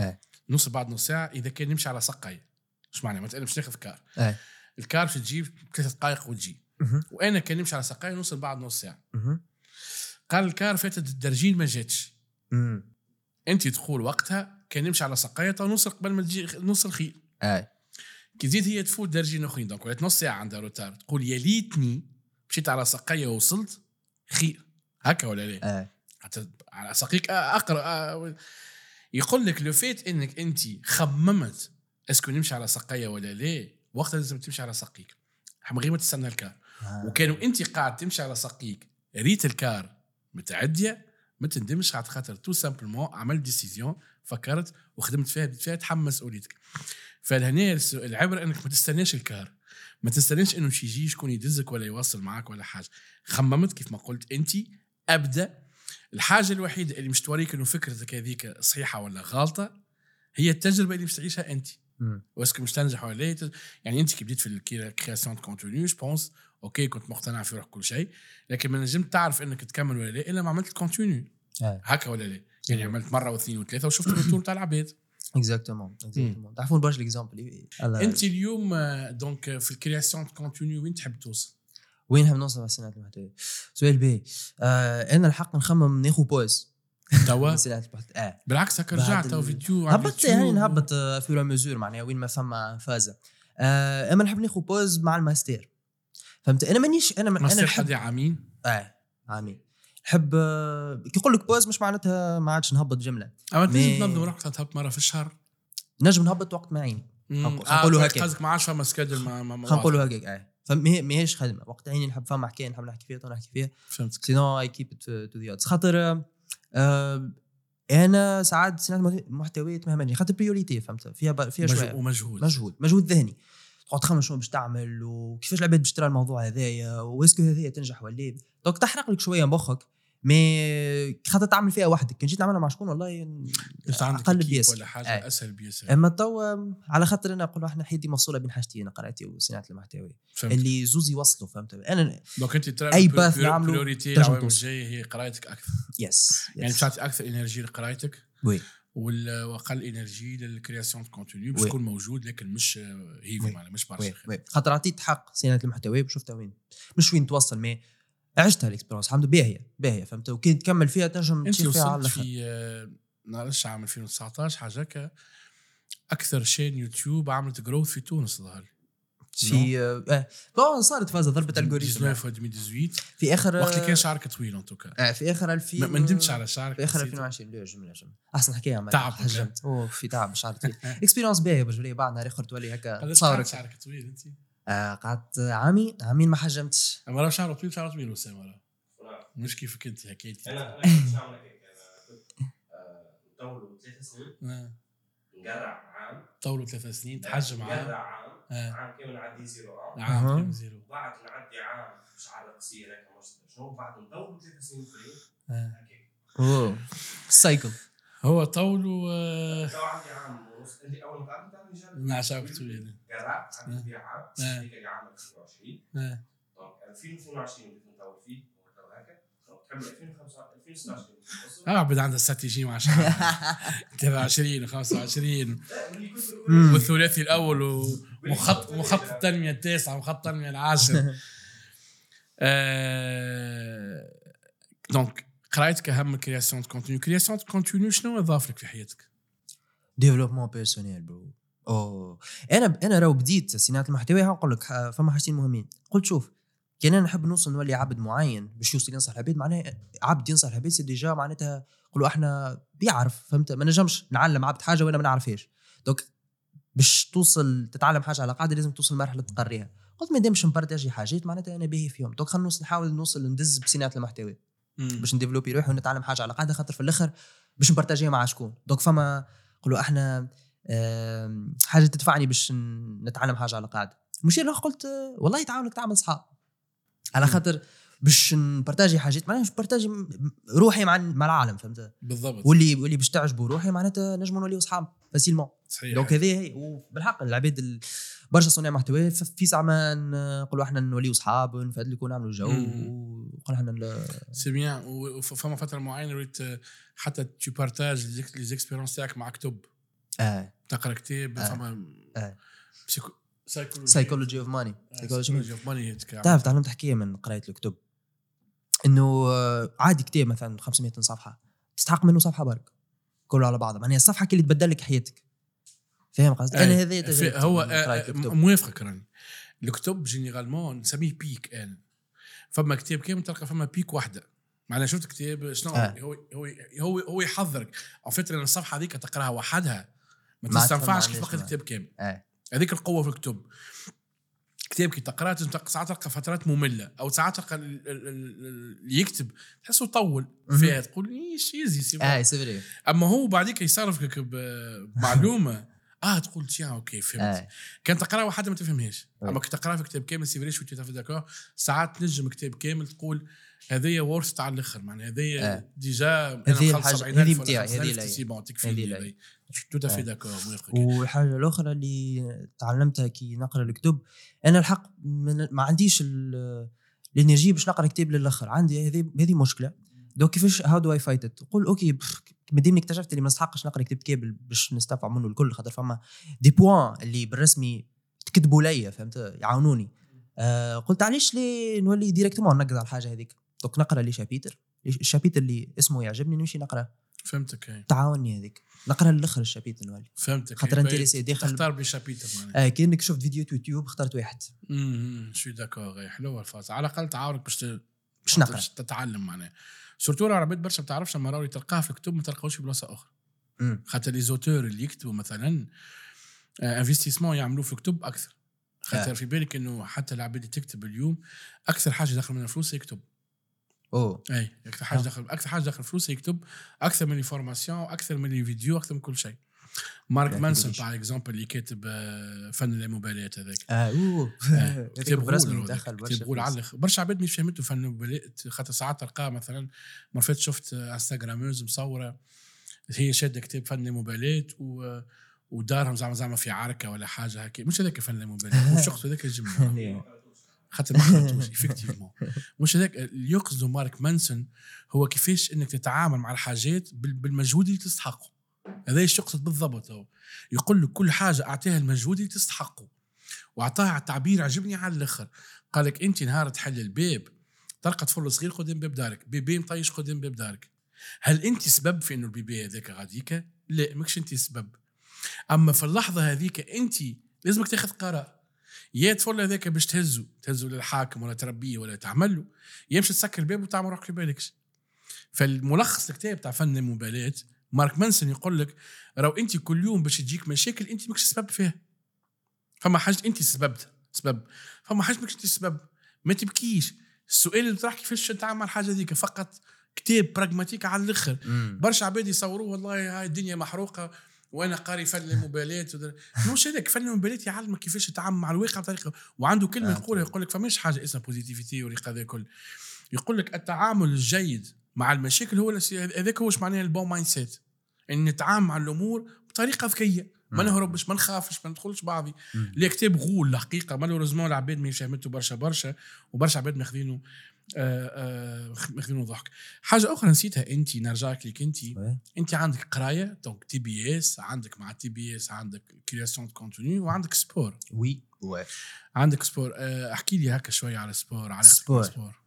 أي. نوصل بعد نص ساعة إذا كان نمشي على سقاية. إيش معنى مثلا باش ناخذ car. أي. ال car باش تجيب ثلاث دقائق وتجي. وأنا كان نمشي على سقاية نوصل بعد نص ساعة. قال ال car فاتت الدرجين ما جاتش. أنت تقول وقتها كان نمشي على سقاية تو نوصل قبل ما تجي نوصل خير أي. كي تزيد هي تفوت درجين اخرين donc ولات نص ساعة عندها retard. تقول يا ليتني مشيت على سقاية ووصلت خير. هكا ولا لا؟ اي حتى على سقيك أقرأ يقول لك le fait إنك أنت خممت est-ce que نمشي على سقاية ولا لا وقتها لازم تمشي على سقيك. من غير ما تستنى ال car. آه. وكانوا أنت قاعد تمشي على سقيك ريت ال car متعدية ما تندمش على خاطر تو simplement عملت décision فكرت وخدمت فيها فيها تحمل مسؤوليتك. فلهنا العبرة إنك ما تستناش ال car. ما تستناش إنه شي يجي شكون يدزك ولا يوصل معك ولا حاجة. خممت كيف ما قلت أنت أبدأ. الحاجة الوحيدة اللي مش توريك إنه فكرتك هذيك صحيحة ولا غلطة هي التجربة اللي مش تعيشها أنت. و est-ce que مش تنجح ولا لا يعني أنت كي بديت في ال création de contenu je pense OK كنت مقتنع في روح كل شيء لكن ما نجمت تعرف إنك تكمل ولا لا إلا ما عملت ال contenu. اي هكا ولا لا. يعني عملت مرة واثنين وثلاثة وشفت ال retour تاع العباد exactement exactement تعرفون برشا ال exemple أنت اليوم آه، donc آه، في ال création de contenu وين تحب توصل؟ وين نحب نوصل؟ مع السنوات المحتوى سؤال باهي آه أنا الحق نخمم ناخذ pause. توا؟ <laughs> آه. بالعكس هكا رجعت تو فيديو على هبط اليوتيوب. يعني نهبط آه، في mesure معناها وين ما فما فازه آه أما نحب ناخذ pause مع الماستير. فهمت؟ أنا مانيش أنا أنا ماستر نحب عامين؟ آه عامين. نحب آه، كي يقول لك pause مش معناتها ما عادش نهبط جملة. أما تنجم تنظم روحك تهبط مرة في الشهر؟ نجم نهبط وقت ما عيني نقولوا آه، هكا. قصدك ما عادش فما خلينا نقولوا هكاك آه. فماهيش خدمة. وقت عيني نحب فما حكاية نحب نحكي فيها نحكي فيها. فهمتك. sinon إي كيب تو ذا خاطر آه، آه، أنا ساعات صناعه محتويات مهمة خاطر priorité فهمت؟ فيها فيها شوية. ومجهود مجهود. مجهود ذهني. تقعد تخمم شنو باش تعمل وكيفاش العباد باش ترى الموضوع هذايا و est-ce que هذايا تنجح ولا لا. donc تحرق لك شوية مخك mais خاطر تعمل فيها وحدك. كان جيت نعملها مع شكون والله؟ أقل بياسر. ولا حاجة؟ آه. أسهل بياسر. أما توا على خاطر أنا نقول إحنا حياتي موصوله بين حاجتين قراءتي وصناعة المحتوى. اللي زوز يوصلوا فهمت؟ أنا دونك أنت البر- باث توصل. الجاية هي قرايتك أكثر. yes يعني yes. تعطي أكثر energy لقرايتك؟ oui. واقل energy لل création contenu باش. تكون موجود لكن مش heavy. معناها مش برشا خاطر عطيت حق صيانة المحتوى وشفتها وين. مش وين توصل مي عشتها الإكسبيرونس. الحمد لله باهية. باهية فهمت؟ وكي تكمل فيها تنجم تشيل فيها على الآخر. في آه، نعرفش عام 2019 حاجة هكا أكثر شين يوتيوب عملت جروث في تونس ظهر. في آه بون صارت فازة ضربة الجوريزم 19 و 2018 في آخر وقت اللي كان شعرك طويل ان توكا آه في آخر 2000 ما ندمتش على شعرك في آخر حسيت- 2020 لا جمله جمله أحسن حكاية عملت تعب حجمت. أوه في تعب شعر طويل expérience باهيه برجولية لي بعد نهار اخر تولي هكا قعدت شعرك طويل انت آه قعدت عامين عامين ما حجمتش. أما راه شعره طويل شعره طويل وسام مش كيفك انت حكيتي أنا أنا <laughs> كنت نعمل أنا كنت آه، ثلاث سنين. نقرع عام. طولوا ثلاث سنين تحجم عام. عام آه. عام كامل نعدي zéro عام عام. كامل zéro وبعد نعدي عام شعر قصير هيك مش شنو بعد نطول ثلاث سنين vrai آه. هيك اوه سايكل هو طول و تو عندي عام ونص انت أول ما تعرف جاب مع شعرك طويل قرع عندي عام آه. اللي عام 2020 آه. دونك 2022 بديت نطول فيه. دونك تحب 2025 2016 كنت نوصل. آه عبد عنده استراتيجي مع شعر 23 و25 لا، واللي كنت نقول- مم. والثلاثي الأول و- وخط مخطط التنمية التاسع وخط التنمية العاشر. <laughs> آه، donc قرايتك اهم من création de contenu création de contenu شنو اضاف لك في حياتك؟ développement personnel برو أوه. أنا أنا راهو بديت صناعة المحتوى نقول لك ح- فما حاجتين مهمين. قلت شوف كان أنا نحب نوصل نولي عبد معين باش يوصل ينصح العباد معناها عبد ينصح العباد c'est déjà معناتها نقولوا إحنا بيعرف فهمت؟ ما نجمش نعلم عبد حاجة وأنا ما نعرفهاش. donc باش توصل تتعلم حاجة على قاعدة لازم توصل مرحله تقريها. قلت ما دامش نـ partager حاجات معناتها أنا باهي فيهم. donc خلينا نوصل نحاول نوصل ندز بصناعه المحتوى. باش نـ développer روحي ونتعلم حاجة على قاعدة خاطر في الآخر باش نـ partager ها مع شكون؟ donc فما نقولوا إحنا حاجة تدفعني باش نتعلم حاجة على قاعدة. المشير الآخر قلت والله تعاونك تعمل صحاب. على خاطر باش نـ partager حاجات معناها باش نـ partager روحي مع مع العالم فهمت؟ بالضبط. واللي واللي باش تعجبوا روحي معناتها نجموا نوليو صحاب facilement. صحيح. donc هذه هي وبالحق العباد ال- برشا صناع محتوى في ساعه ما نقولوا إحنا نوليو صحاب ونفدلكوا ونعملوا جو مم. ونقول إحنا c'est bien وفما فترة معينه ريت آه، حتى تو partage les expériences تاعك مع كتب. آه. تقرا كتاب آه. فما آه. psycho psychology of money psychology of money تعرف تعلمت حكايه من قراية الكتب. إنه آه، عادي كتاب مثلا 500 صفحة. تستحق منه صفحة برك. كله على بعضه. معناها الصفحة كي اللي تبدل لك حياتك. فاهم قصدي؟ أنا. هذا هو من قراية آه، موافقك راني الكتب généralement نسميه pic أنا فما كتاب كامل تلقى فما pic واحدة؟ معناها شفت كتاب شنو آه. هو هو هو هو يحضرك أو فكره ان الصفحة هذيك تقراها وحدها. ما تستنفعش كيف قريت كتاب كامل. آه. هذيك القوة في الكتب كتاب كي تقراه تنجم تلقى ساعات تلقى فترات مملة أو ساعات تلقى ال- ال- ال- اللي يكتب تحسه مهم. فيها تقول إيش يزي سي بون. آه سي أما هو بعديك يصرفك بمعلومة <laughs> آه تقول تيا أوكي فهمت آه كان تقرا واحد ما تفهمهاش أي. أما كي تقرا في كتاب كامل سي فري تفهم داكور ساعات تنجم كتاب كامل تقول هذايا ورث تاع الآخر معناها هذايا آه. ديجا أنا هذه مخلص 70,000 هذه ولا بتاعي، 50,000 هذه. سي بون تكفيني. تو تافي آه. داكور والحاجة الأخرى اللي تعلمتها كي نقرأ الكتب أنا الحق من ما عنديش ال- ال energy باش نقرأ كتاب للآخر عندي هذه هذه مشكلة donc كيفاش how do I fight it نقول okay مادام اكتشفت اللي ما نستحقش نقرأ كتاب كامل باش نستنفع منه الكل خاطر فما des points اللي بالرسمي تكتبوا لي فهمت؟ يعاونوني. آه قلت علاش لي نولي directement نقز على الحاجة هذيك؟ donc نقرأ les chapitres ال chapitre اللي اسمه يعجبني نمشي نقرأ. فهمتك. تعاوني هذيك. نقرأ للأخر ال chapitre نولي. فهمتك خاطر. intéressé داخل تختار ب chapitre معناها. آه كأنك شفت فيديو يوتيوب اخترت واحد. شو d'accord حلوة الفازة على الأقل تعاونك باش باش نقرأ. باش تتعلم معناها. surtout راه عباد برشا ما بتعرفش اما راهو تلقاها في الكتب ما تلقاوش في بلاصة أخرى. خاطر les auteurs اللي يكتبوا مثلا investissement يعملوه في الكتب أكثر خاطر آه. في بالك إنه حتى العباد اللي تكتب اليوم أكثر حاجة داخل من الفلوس يكتب أوه أي أكثر حاجة آه. داخل أكثر حاجة داخل الفلوس هي يكتب أكثر من ال formation أكثر من الفيديو أكثر من كل شيء مارك مانسون. par exemple اللي كاتب آه، فن اللامباليات هذاك. آه أوه. آه، <laughs> كتاب غول كتاب. على الآخر برشا عباد مش فهمته فن المباليات خاطر ساعات تلقاه مثلا مرات شفت آه، instagrameuse مصورة هي شادة كتاب فن المباليات و ودارهم زعما زعما في عركة ولا حاجة هكا مش هذاك فن المبالاه مش يقصد هذاك الجمله <laughs> ليه؟ خاطر ما قرأتوش effectivement مش هذاك اللي يقصده مارك مانسون هو كيفاش إنك تتعامل مع الحاجات بال- بالمجهود اللي تستحقه. هذا إيش يقصد بالضبط هو. يقول لك كل حاجة أعطيها المجهود اللي تستحقه وأعطاها تعبير عجبني على الآخر. قال لك أنت نهار تحل الباب تلقى طفل صغير قدام باب دارك بيبي مطيش قدام باب دارك. هل أنت سبب في إنه البيبي هذاك غاديك؟ لا ماكش أنت سبب. أما في اللحظة هذيك أنت لازمك تاخذ قرار. يا طفل هذاك باش تهزه تهزه للحاكم ولا تربيه ولا تعمل له يا تسكر الباب وتعمل روحك في بالكش فالملخص الكتاب تاع فن المبالاة مارك مانسون يقول لك راهو انت كل يوم باش تجيك مشاكل انت ماكش سبب فيها. فما حاجة انت سببت سبب. فما حاجة ماكش انت سبب. ما تبكيش. السؤال اللي طرح كيفاش تتعامل مع الحاجة هذيك؟ فقط كتاب pragmatique على الآخر. برشا عباد يصوروه والله هاي الدنيا محروقة وأنا قاري فن المبالاه مش هذاك فن المبالاه يعلمك كيفاش تتعامل مع الواقع بطريقة. وعنده كلمة. يقولها يقول لك فماش حاجة اسمها positivité هذا كل. يقول لك التعامل الجيد مع المشاكل هو هذاك هو معناه ال bon mindset. إن نتعامل مع الأمور بطريقة ذكية. ما مم. نهربش ما نخافش ما ندخلش بعضي. مم. اللي كتاب غول الحقيقة malheureusement العباد ما فهمته برشا برشا وبرشا عباد ماخذينه آه، آه، ماخذينه ضحك. حاجة أخرى نسيتها أنت نرجع لك أنت. أنت عندك قراية donc TBS عندك مع TBS عندك création de contenu وعندك sport oui. oui. عندك sport آه، احكي لي هكا شوية على سبور على سبور. سبور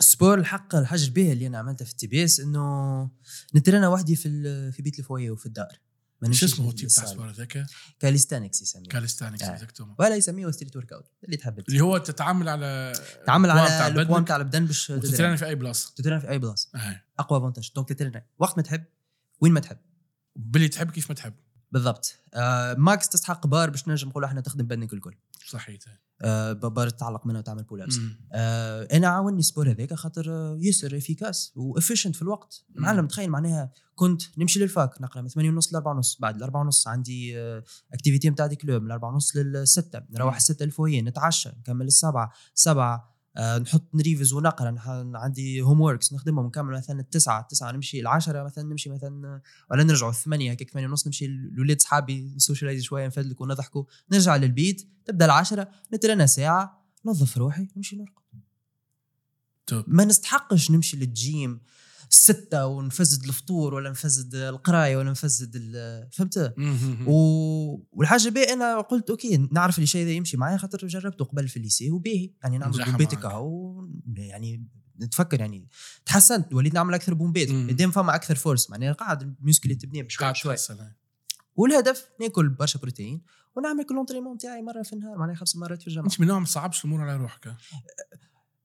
السبور الحق الحاجة الباهيه اللي أنا عملتها في ال TBS إنه نترينى وحدي في في بيت ال foyer وفي الدار. ما شو اسمه ال type تاع. ال sport هذاك calisthenics يسميه. calisthenics آه. exactement ولا يسميه street workout اللي تحب. اللي هو تتعامل على القوام على بدنك تاع البدن باش تترين في أي بلاصة. تترين في أي بلاصة. آه. أقوى avantage donc تترين وقت ما تحب وين ما تحب. باللي تحب كيف ما تحب. بالضبط آه ماكس تسحق barre باش نجم نقولوا إحنا تخدم بدنك الكل صحيت آه barre تعلق منها وتعمل en pull ups. آه أنا عاوني ال sport هذاك خاطر آه، يسر efficace و efficient في الوقت. معلم تخيل معناها كنت نمشي لل fac نقرأ من 8 ونص ل 4 ونص بعد ال 4 ونص عندي activité نتاع des clubs من 4 ونص لل 6 نروح مم. الستة ال foyer نتعشى نكمل السبعة سبعة آه نحط نريفيز ونقرأ عندي homeworks نخدمهم نكمل مثلا التسعة التسعة نمشي العشرة مثلا نمشي مثلا ولا نرجعوا الثمانية هكاك ثمانية ونص نمشي لولاد صحابي ن socialize شوية نفدلك ونضحكوا نرجع للبيت تبدأ العشرة نترنى ساعة نظف روحي نمشي نرقد. ما نستحقش نمشي للجيم. ستة ونفزد الفطور ولا نفزد القراية ولا نفزد فهمت. والحاجة لي أنا قلت okay نعرف اللي الشيء ذا يمشي معايا خاطر جربته قبل في ال lycée وباهي يعني نعمل معاك. اهو يعني نتفكر يعني تحسنت وليت نعمل أكثر pompet. قدام فما أكثر force معناها قاعد ال muscle تبنيه بشوي هاي. والهدف ناكل برشا protéines ونعمل كل l'entraînement تاعي مرة في النهار معناها خمس مرات في الجمعة أنت من نوع ما تصعبش الأمور على روحك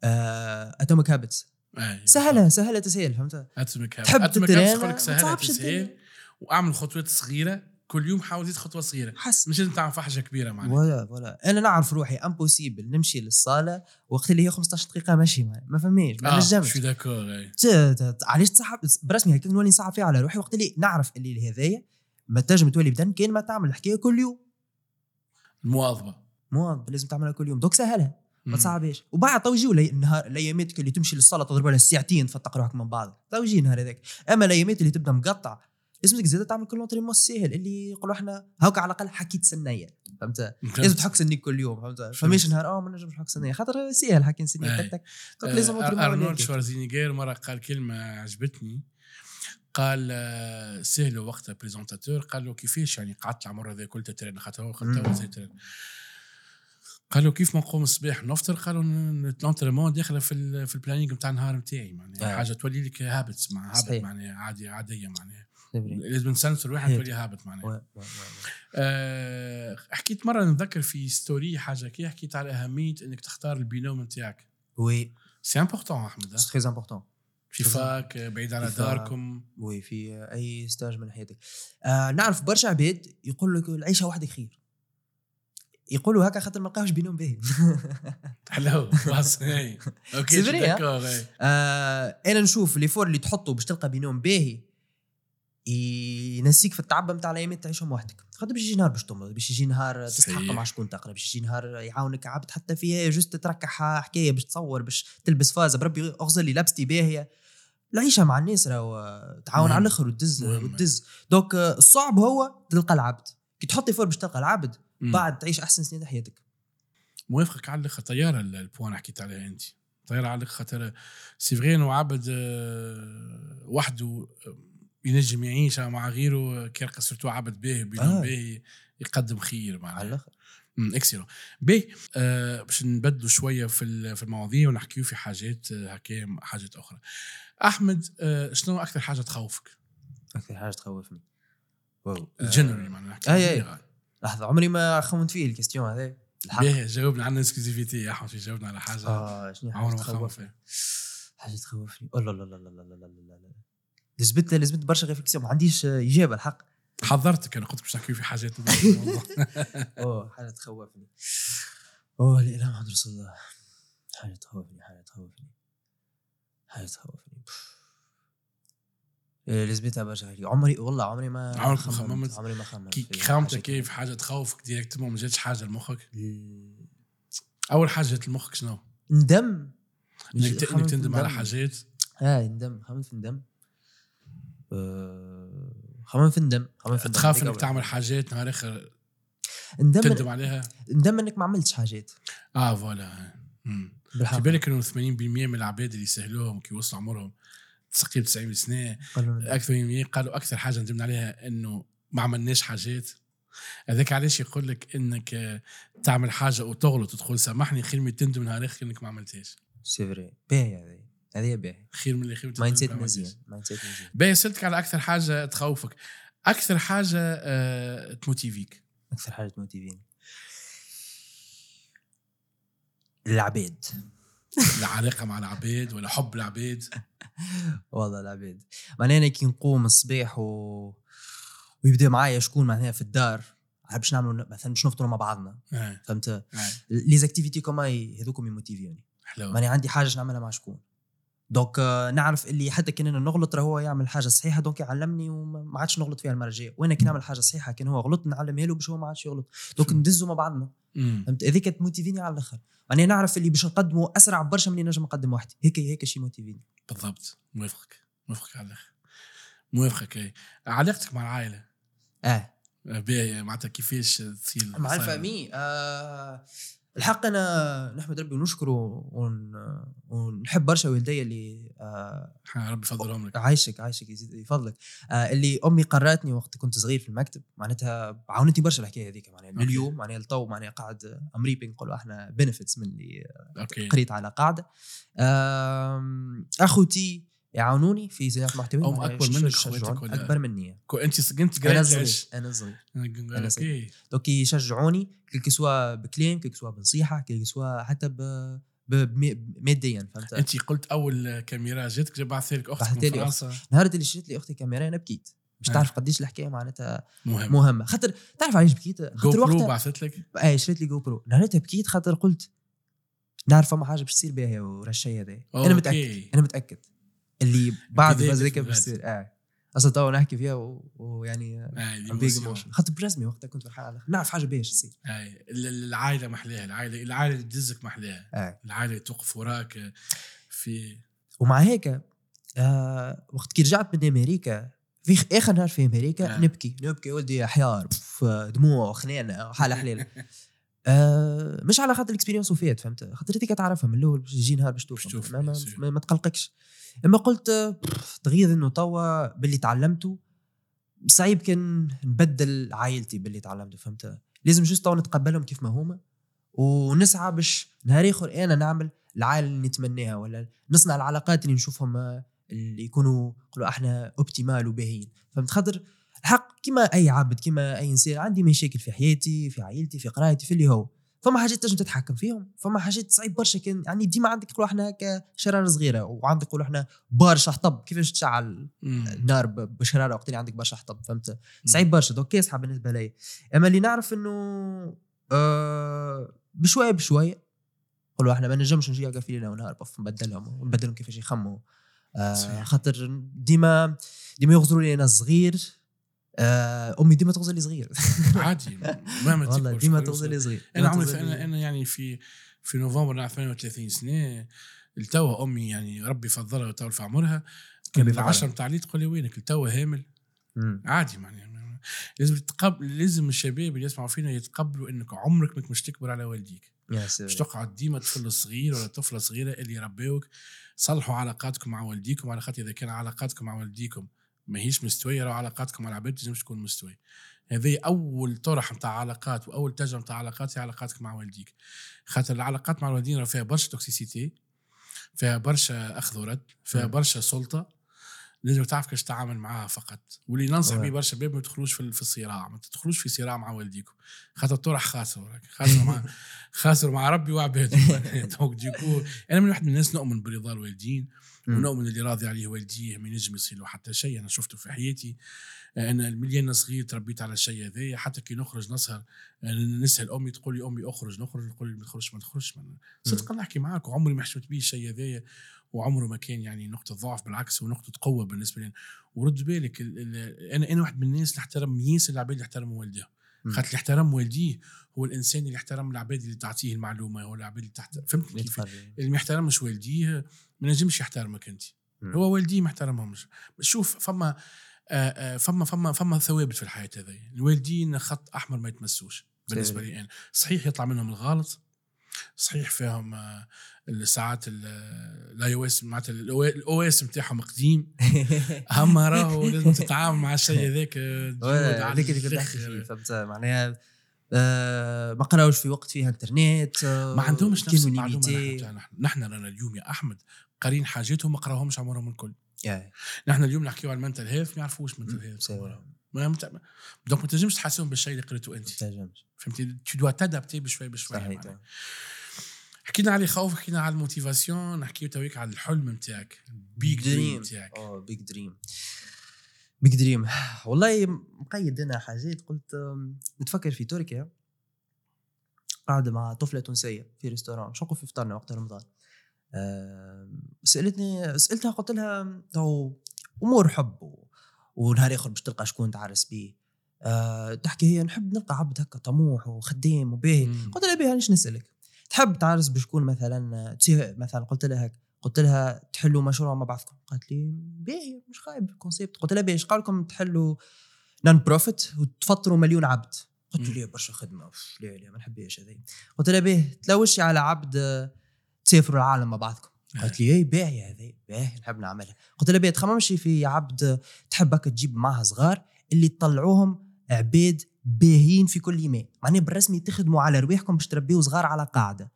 آه Atomic Habits أي سهلة سهلة تسهيل فهمت؟ Atomic تحب لك سهلة تسهيل. وأعمل خطوات صغيرة. كل يوم حاول تزيد خطوة صغيرة. حس مش لازم تعمل فحشة كبيرة معناها ولا ولا. أنا نعرف روحي. impossible نمشي للصالة. وقت اللي هي 15 دقيقة ماشي ما, ما فهميش ما آه نجمش. شو d'accord علاش تصعب برسمي هكا نولي نصعب فيها على روحي. وقت اللي نعرف اللي هذايا ما تنجم تولي بدن كان ما تعمل الحكاية كل يوم. المواظبه مو لازم تعملها كل يوم. donc سهلها. ما. تصعبش. وبعد تو يجيو لي- النهار الايامات اللي تمشي للصالة تضرب لها ساعتين تفتق روحك من بعض. تو يجي النهار هذاك. أما الايامات اللي تبدا مقطع لازمك زاد تعمل كل entraînement ساهل اللي يقولوا إحنا هاكا على الأقل حكيت سنيك فهمت؟ لازم تحك سنيك كل يوم فهمت؟ فماش نهار آه ما نجمش نحك سنية. خاطر ساهل حكي سنية أي. تك تك. لازم آه، أرنولد هذاك. شوارزينيغر مرة قال كلمة عجبتني. قال آه، سهلوا وقتها présentateur قال له كيفاش يعني قعدت العمر هذا كل تترين خاطر هو خاطر هو مم. زي ترين قال له كيف ما نقوم الصباح نفطر قالوا ال entraînement داخله في في ال planning نتاع النهار نتاعي معناها آه. حاجة تولي لك habits مع habit. معناها عادي عادية معناها. لازم نسنسر هيك. تولي habit معناها. آه، حكيت مرة نتذكر في story حاجة كي حكيت على أهمية إنك تختار ال binôme نتاعك oui c'est important أحمد c'est très important في. fac بعيد على. داركم oui في أي stage من حياتك آه نعرف برشا عباد يقول لك العيشة وحدك خير يقولوا هكا خاطر ما لقاوش binôme باهي <laughs> حلو <laughs> okay si. آه أنا نشوف l'effort اللي تحطه باش تلقى binôme باهي ينسيك في التعب نتاع الايامات تعيشهم وحدك خاطر باش يجي نهار باش تمرض باش يجي نهار تستحق. مع شكون تقرا باش يجي نهار يعاونك عبد حتى فيها juste تركح حكاية باش تصور باش تلبس فازة بربي اغزر لي لابستي باهية العيشة مع الناس راهو تعاون. على الآخر وتدز. وتدز donc آه، الصعب هو تلقى العبد كي تحط effort باش تلقى العبد. بعد تعيش أحسن سنين حياتك موافقك على الأخر. طيارة ال- البوان حكيت عليها أنت. طيارة على خاطر سي فغي انه عبد آه، وحده آه، ينجم يعيش مع غيره كي يلقى سورتو عبد باهي بينهم آه. باهي يقدم خير على معناها الآخر اكسلون بي آه باش نبدلوا شوية في في المواضيع ونحكيو في حاجات آه، هكا حاجات أخرى. أحمد آه شنو أكثر حاجة تخوفك؟ أكثر حاجة تخوفني؟ واو الجنرال معناها نحكي أي- أي. باللغة. لحظة عمري ما خممت فيه ال question هذا الحق. باهي جاوبنا عن exclusivité يا احمد جاوبنا على حاجة. آه شنو حاجة تخوفني؟ حاجة تخوفني. لا لا لا لا لا لا لا لا لا لزبت لزبت برشا réflexion ما عنديش إجابة الحق. حضرتك أنا كنت باش نحكيو في حاجات. <laughs> <laughs> أوه حاجة تخوفني. أوه لا إله إلا محمد رسول الله. حاجة تخوفني حاجة تخوفني حاجة تخوفني. إيه، لزبتها برشا عمري والله عمري ما عمرك ما خممت؟ عمري ما خممت كي خممت كده. كيف؟ حاجة تخوفك directement ما جاتش حاجة لمخك؟ أول حاجة جات لمخك شنو؟ ندم إنك خممت تندم على. حاجات؟ آه ندم خمم في ندم آه، خمم في خمم في ندم تخاف إنك تعمل. حاجات نهار اخر ندم تندم عليها؟ ندم إنك ما عملتش حاجات. آه voilà. في بالك إنه 80% من العباد اللي سألوهم كي وصلوا عمرهم تقريبا 90 سنة أكثر من قالوا أكثر حاجة ندمنا عليها إنه ما عملناش حاجات. هذاك علاش يقول لك إنك تعمل حاجة وتغلط وتقول سامحني خير من تندم نهار اخر إنك ما عملتهاش. c'est vrai باهي هذه. هذه باهي. خير من اللي خير mindset. مزيان mindset مزيان باهي سألتك على أكثر حاجة تخوفك. أكثر حاجة آه تموتيفيك. أكثر حاجة تموتيفيني. العبيد العلاقه مع العباد ولا حب العباد <laughs> والله العبيد. معناها كي نقوم الصباح و... ويبدأ معايا شكون معناها في الدار. باش نعملوا مثلا باش نفطروا مع بعضنا. آه. فهمت؟ آه. les activités comme هذوكم يموتيفيوني. حلو. ماني عندي حاجة نعملها مع شكون؟ donc آه، نعرف اللي حتى كان أنا نغلط راه هو يعمل حاجة صحيحة donc يعلمني وما ما عادش نغلط فيها المره الجايه وأنا كي نعمل حاجة صحيحة؟ كان هو غلط نعلمها له باش هو ما عادش يغلط. donc. ندزوا مع بعضنا. فهمت؟ هذيك تموتيفيني على الآخر. ماني نعرف اللي باش نقدمه أسرع برشا من اللي نجم نقدم وحدي هيك هيك شي موتيفيني بالضبط. موافقك. موافقك على الآخر. موافقك أي. علاقتك مع العائلة؟ آه. آه، باهية. معناتها كيفاش تصير؟ مع؟ ال famille آه الحق أنا نحمد ربي ونشكره ون ونحب برشا والدي اللي آه ربي يفضلهم لك عايشك عايشك يزيد يفضلك. آه اللي أمي قرأتني وقت كنت صغير في المكتب معناتها عاونتني برشا الحكاية هذيك معناها. لليوم معناها للتو معناها قاعد امريبي نقولوا إحنا benefits من اللي قريت على قاعدة. آم، أخوتي يعاونوني في صناعه المحتوى هم يش- منك ولا؟ أكبر مني. كو أنت كنت أنا صغير؟ أنا صغير. صغير. donc يشجعوني كل سوا بكلام كل سوا بنصيحة كل سوا حتى ب ماديا فهمت؟ أنت قلت أول كاميرا جاتك جا بعث لك أختك بعثت من لي فرنسا. نهار اللي شريت لي أختي كاميرا أنا بكيت. آه. تعرف قديش الحكاية معناتها مهم مهمة. خاطر تعرف علاش بكيت؟ جو خاطر برو وقتها بعثت لك؟ اي شريت لي GoPro نهارتها بكيت خاطر قلت نعرف فما حاجة باش تصير بها ورا الشيء هذا. أنا متأكد. أنا متأكد. اللي <laughs> بعد بداية هذاك الفيلم باش تصير آه. أصلا تو نحكي فيها ويعني big. emotion خاطر برسمي وقتها كنت فرحان على. نعرف حاجة باش تصير. ال- العائلة محلاها العائله العائلة اللي تدزك محلاها آه العائلة اللي توقف وراك في ومع هيك آه وقت كي رجعت من أمريكا في آخر نهار في أمريكا آه. نبكي. نبكي ولدي حيار دموع وخنانه وحاله حليلة. <laughs> آه مش على خاطر ال experience وفات فهمت؟ خاطر هذيك تعرفها من الأول باش يجي نهار باش توفى، ما, ما. ما, ما تقلقكش. اما قلت تغيظ إنه توا باللي تعلمته صعيب كان نبدل عائلتي باللي تعلمته فهمت؟ لازم juste توا نتقبلهم كيف ما هما ونسعى باش نهار آخر أنا نعمل العائلة اللي نتمناها ولا نصنع العلاقات اللي نشوفهم اللي يكونوا نقولوا أحنا اوبتيمال وباهيين فهمت؟ خاطر الحق كيما أي عبد كيما أي إنسان عندي مشاكل في حياتي في عائلتي في قرايتي في اللي هو. فما حاجات تنجم تتحكم فيهم فما حاجات صعيب برشا كان يعني ديما عندك نقولوا إحنا هكا شراره صغيرة وعندك نقولوا إحنا برشا حطب كيفاش تشعل. النار بشرارة وقت اللي عندك برشا حطب فهمت صعيب برشا دوك كاسحه بالنسبة لي أما اللي نعرف إنه آه بشوية بشوية نقولوا إحنا ما نجمش نجي هكا في ليله ونهار بف نبدلهم ونبدلهم كيفاش يخموا آه. خاطر ديما ديما يغزروا لي أنا صغير أمي ديما تغزر لي صغير. <laughs> عادي مهما والله ديما شكون تغزر لي صغير أنا عمري أنا لي- أنا يعني في في نوفمبر نعرف 38 سنة التوا أمي يعني ربي يفضلها ويطول في عمرها. كان ربي يفضلها. العشرة نتاع الليل تقول لي وينك؟ التوا هامل. عادي يعني لازم تقبل لازم الشباب اللي يسمعوا فينا يتقبلوا إنك عمرك ما مش تكبر على والديك. يا مش تقعد ديما طفل صغير ولا طفلة صغيرة اللي يربيوك صلحوا علاقاتكم مع والديكم على خاطر إذا كان علاقاتكم مع والديكم ماهيش مستوية راه علاقاتكم مع العباد لازمش تكون مستوية. هذه أول طرح نتاع علاقات وأول تجربه نتاع علاقات هي علاقاتك مع والديك. خاطر العلاقات مع الوالدين فيها برشا توكسيسيتي فيها برشا أخذ ورد فيها. برشا سلطة. لازم تعرف كيفاش تتعامل معاها فقط. واللي ننصح. به برشا شباب ما تدخلوش في في الصراع. ما تدخلوش في صراع مع والديكم. خاطر طرح خاسر وراك خاسر مع <laughs> خاسر مع ربي وعباده. <laughs> <laughs> donc du coup أنا من واحد من الناس نؤمن برضا الوالدين. ونؤمن اللي راضي عليه والديه ما ينجم يصير له حتى شيء. أنا شفته في حياتي أنا ملي أنا صغير تربيت على الشيء هذايا حتى كي نخرج نسهر نسال أمي تقول لي أمي اخرج نخرج. نقول لي ما تخرجش ما تخرجش صدق نحكي معاك وعمري ما حشمت بيه الشيء هذايا وعمره ما كان يعني نقطة ضعف بالعكس هو نقطة قوة بالنسبة لي. ورد بالك ال ال أنا أنا واحد من الناس اللي احترم ياسر العباد اللي احترموا والديهم مم. خاطر اللي احترم والديه هو الإنسان اللي احترم العباد اللي تعطيه المعلومة هو العباد اللي تحت فهمت كيف. اللي ما يحترمش والديه ما نجمش يحترمك أنت. هو والديه ما احترمهمش شوف فما آه، آه، فما فما فما ثوابت في الحياة هذه الوالدين خط أحمر ما يتمسوش بالنسبة لي أنا. صحيح يطلع منهم الغلط صحيح فيهم آه، الساعات ال iOS معناتها ال OS نتاعهم قديم <laughs> اما راهو لازم تتعامل مع الشيء هذاك آه، <laughs> هذيك اللي كنت نحكي الآخر. فيه فهمت معناها آه ما قراوش في وقت فيها إنترنت آه ما عندهمش نفس المعلومة نحن رانا اليوم يا أحمد قارين حاجاتهم ما قراوهمش عمرهم الكل. نحن اليوم نحكيو على ال mental health ما يعرفوش mental. health ما مت... donc ما تنجمش تحاسبهم بالشيء اللي قريته انت تنجمش فهمتي تو دوا تادابتي بشوي بشوي صحيح. حكينا على الخوف حكينا على ال motivation نحكيو تويك على الحلم نتاعك big dream نتاعك آه big dream big dream والله مقيد أنا حاجات قلت نتفكر في تركيا. قاعد مع طفلة تونسية في restaurant شنو في فطرنا وقت رمضان. سالتني سألتها قلت لها تو أمور حب ونهار آخر باش تلقى شكون تعرس بيه. أه تحكي هي نحب نلقى عبد هكا طموح وخدام وباهي. قلت لها باهي علاش نسألك؟ تحب تعرس بشكون مثلا؟ مثلا قلت لها هيك قلت لها تحلوا مشروع مع بعضكم؟ قالت لي باهي مش خايب ال concept قلت لها باهي إيش قال لكم تحلوا non-profit وتفطروا مليون عبد. قلت. لي برشا خدمة. لا لا ما نحبهاش هذه قلت لها باهي تلوشي على عبد تسافروا العالم مع بعضكم. قالت لي اي باهي هذه باهي نحب نعملها. قلت لها باهي تخممش في عبد تحب هكا تجيب معها صغار اللي تطلعوهم عباد باهيين في كل يمين. معناها بالرسمي تخدموا على رواحكم باش تربيوا صغار على قاعدة.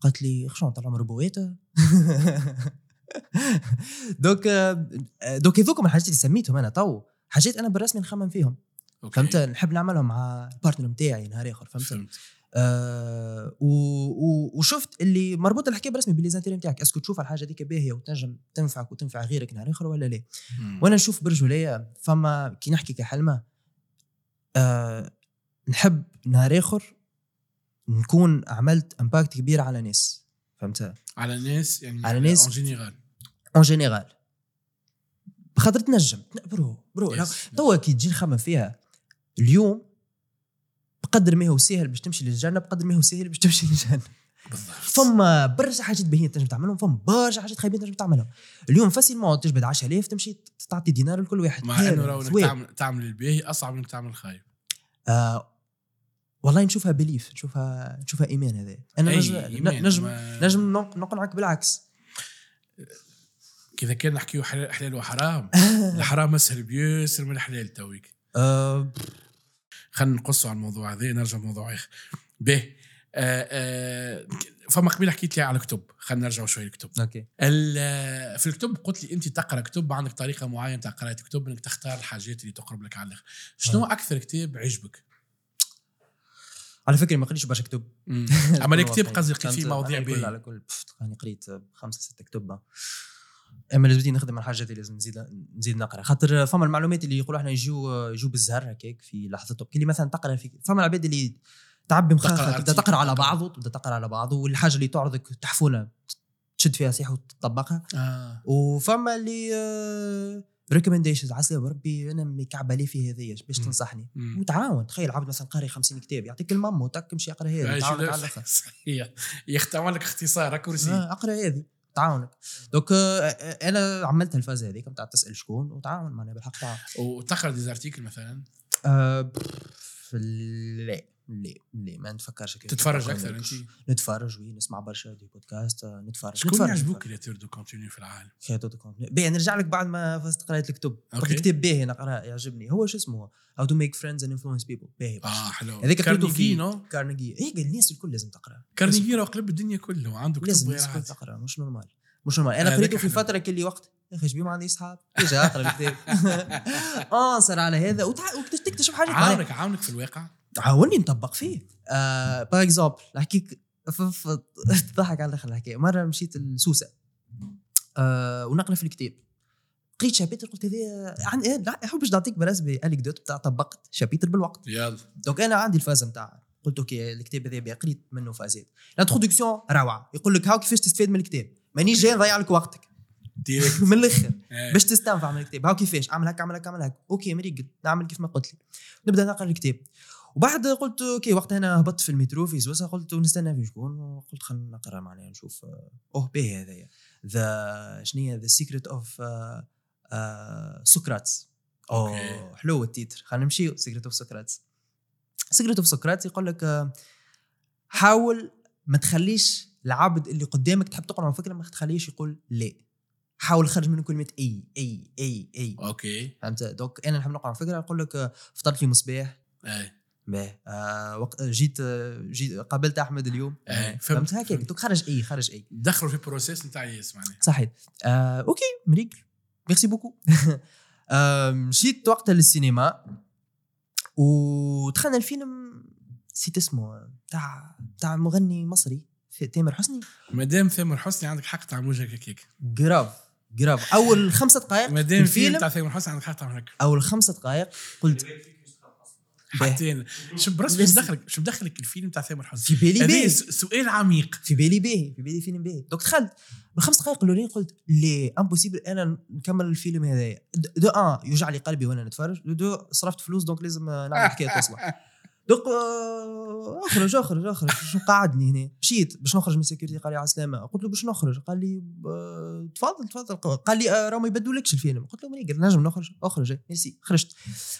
قالت لي شلون طلعوا ربوات donc donc هذوك من <laughs> الحاجات اللي سميتهم أنا تو حاجات أنا بالرسمي نخمم فيهم. OK. فهمت؟ نحب نعملهم مع ال partner نتاعي نهار آخر فهمت؟ فهمت. آه وشفت اللي مربوط الحكاية برسمي ب les intérêts نتاعك. est-ce que تشوف الحاجة هذيك باهية وتنجم تنفعك وتنفع غيرك نهار آخر ولا لا. وأنا نشوف برجوليه فما كي نحكي كحلمة آه نحب نهار آخر نكون عملت impact كبير على ناس فهمت؟ على ناس يعني على ناس- اون جينيرال اون جينيرال بخاطر تنجم برو برو. توا كي تجي نخمم فيها اليوم بقدر ما هو سهل باش تمشي للجنة بقدر ما هو سهل باش تمشي <laughs> للجنة. فما برشا حاجات باهية تنجم تعملهم فما برشا حاجات خايبين تنجم تعملهم. اليوم facilement تجبد 10000 تمشي تعطي دينار لكل واحد. مع إنه لو. تعمل تعمل الباهي أصعب إنك تعمل الخايب. آه والله نشوفها belief نشوفها نشوفها إيمان هذا. أنا أي نجم إيمان، نجم ما- نجم نق- نقنعك بالعكس. كذا كان نحكيو حلال وحرام. <laughs> الحرام أسهل بيسر من الحلال تويك. آه خلينا نقصوا على الموضوع هذا نرجع لموضوع آخر. به آه آه فما قبيل حكيت لي على كتب خلينا نرجع شوي للكتب. OK. ال- في الكتب قلت لي أنت تقرأ كتب عندك طريقة معينة تاع قراءه كتب إنك تختار الحاجات اللي تقرب لك على الآخر. شنو أكثر كتاب عجبك؟ على فكرة ما قريتش برشا كتب. أما <laughs> الكتاب. قصدي فهمت؟ مواضيع على كل باهيه على كل راني قريت خمسة ستة كتب. أما لازم نخدم على الحاجات اللي لازم نزيد نزيد نقرأ. خاطر فما المعلومات اللي يقولوا إحنا يجوا يجوا بالزهر هكاك في لحظتهم كي اللي مثلا تقرأ في فما العباد اللي تعبي مخاخك تبدا تقرأ على. بعضه تبدا تقرأ على بعضه والحاجة اللي تعرضك تحفونه تشد فيها صيح وتطبقها. آه. وفما اللي recommendations عسى بربي أنا مكعبة لي في هذه باش. تنصحني. مم. وتعاون. تخيل عبد مثلا قاري 50 كتاب يعطيك المام وتك مشي اقرأ هذه لا- على الآخر يختار لك اختصار كرسي. آه، اقرأ هذه تعاونك donc آه، آه، أنا عملت الفاز هذيك نتاع تسأل شكون وتعاون معنا بالحق تعاون. وتقرأ des articles مثلا؟ آه، لا. لا لا ما نتفكرش كيف تتفرج. أكثر أنت؟ نتفرج وي نسمع برشا des podcasts آه، نتفرج. شكون يعجبوك créateurs de contenu في العالم؟ خياطة content باهي نرجع لك بعد ما فزت قريت الكتب. قلت كتاب باهي نقرأه يعجبني. هو شو اسمه؟ How to Make Friends and Influence People باهي. آه حلو. هذاك كارنيجي non؟ كارنيجي هيك الناس الكل لازم تقرأ. كارنيجي راه قلب الدنيا كله وعنده كتب لازم الناس الكل تقرأ. مش normal مش normal أنا قريته في. فترة كل وقت. يا أخي شبيه ما عندي أصحاب؟ إيش أقرأ الكتاب؟ <laughs> آه صار على هذا. وتكتشف حاجات معناها عاونك عاونك في الواقع. عاوني نطبق فيه. آه par exemple نحكيك تضحك على الآخر الحكاية. مرة مشيت لسوسة. آه ونقرا في الكتاب قريت chapitre قلت هذا عن لا باش نعطيك بالنسبة anecdote بتاع طبقت chapitre بالوقت. يلا. Donc أنا عندي الفاز نتاع قلت OK الكتاب هذا قريت منه فازات. ال introduction روعة. يقول لك هاو كيفاش تستفاد من الكتاب مانيش جاي نضيع لك وقتك. <laughs> من الآخر. <laughs> إيه. باش تستنفع من الكتاب هاو كيفاش؟ أعمل هكا أعمل هكا أعمل هكا. OK مريقل نعمل كيف ما قلت لي. نبدأ نقرأ الكتاب وبعد قلت OK وقتها أنا هبطت في المترو في سوسة قلت نستنى في شكون قلت خلينا نقرأ معناها نشوف آه، أوه باهي هذايا ذا شنو هي؟ The Secret of Socrates. أوه حلو ال titre. خلينا نمشي. Secret of Socrates Secret of Socrates يقول لك آه، حاول ما تخليش العبد اللي قدامك تحب تقنعه فكرة ما تخليش يقول لا. حاول خرج منه كلمة أي أي أي أي. OK. فهمت؟ donc أنا نحب نقرأ فكرة نقول لك آه، فطرت لي مصباح. اي جيت آه جيت قابلت أحمد اليوم. إيه، آه، فهمت، فهمت هكا فهمت. donc خرج أي خرج أي. دخلوا في process نتاع yes معناها. صحيح. آه OK مريك. merci beaucoup آه، مشيت وقتها للسينما ودخلنا الفيلم نسيت اسمه تاع تاع مغني مصري في- تامر حسني. مادام تامر حسني عندك حق تعمل وجهك هكاك. grave grave أول خمسة دقائق مادام في الفيلم تاع تامر حسني عندك حق تعمل هكا أول خمسة دقائق قلت باهي. حتى شو برسم شو دخلك شو دخلك الفيلم تاع تامر حسني. في بالي باهي سؤال عميق. في بالي باهي في بالي فيلم باهي donc دخلت. بالخمس دقائق الأولين قلت لي impossible أنا نكمل الفيلم هذايا. دو, آه يوجع لي قلبي وأنا نتفرج. دو, صرفت فلوس donc لازم نعمل حكاية تصلح. <laughs> donc آه، اخرج اخرج اخرج. شو قعدني هنا مشيت باش نخرج من ال sécurité قال لي على السلامه قلت له باش نخرج. قال لي آه، تفضل تفضل. قال لي آه، راهم ما يبدلولكش الفيلم. قلت له ماني نجم نخرج. اخرج. ميرسي. خرجت.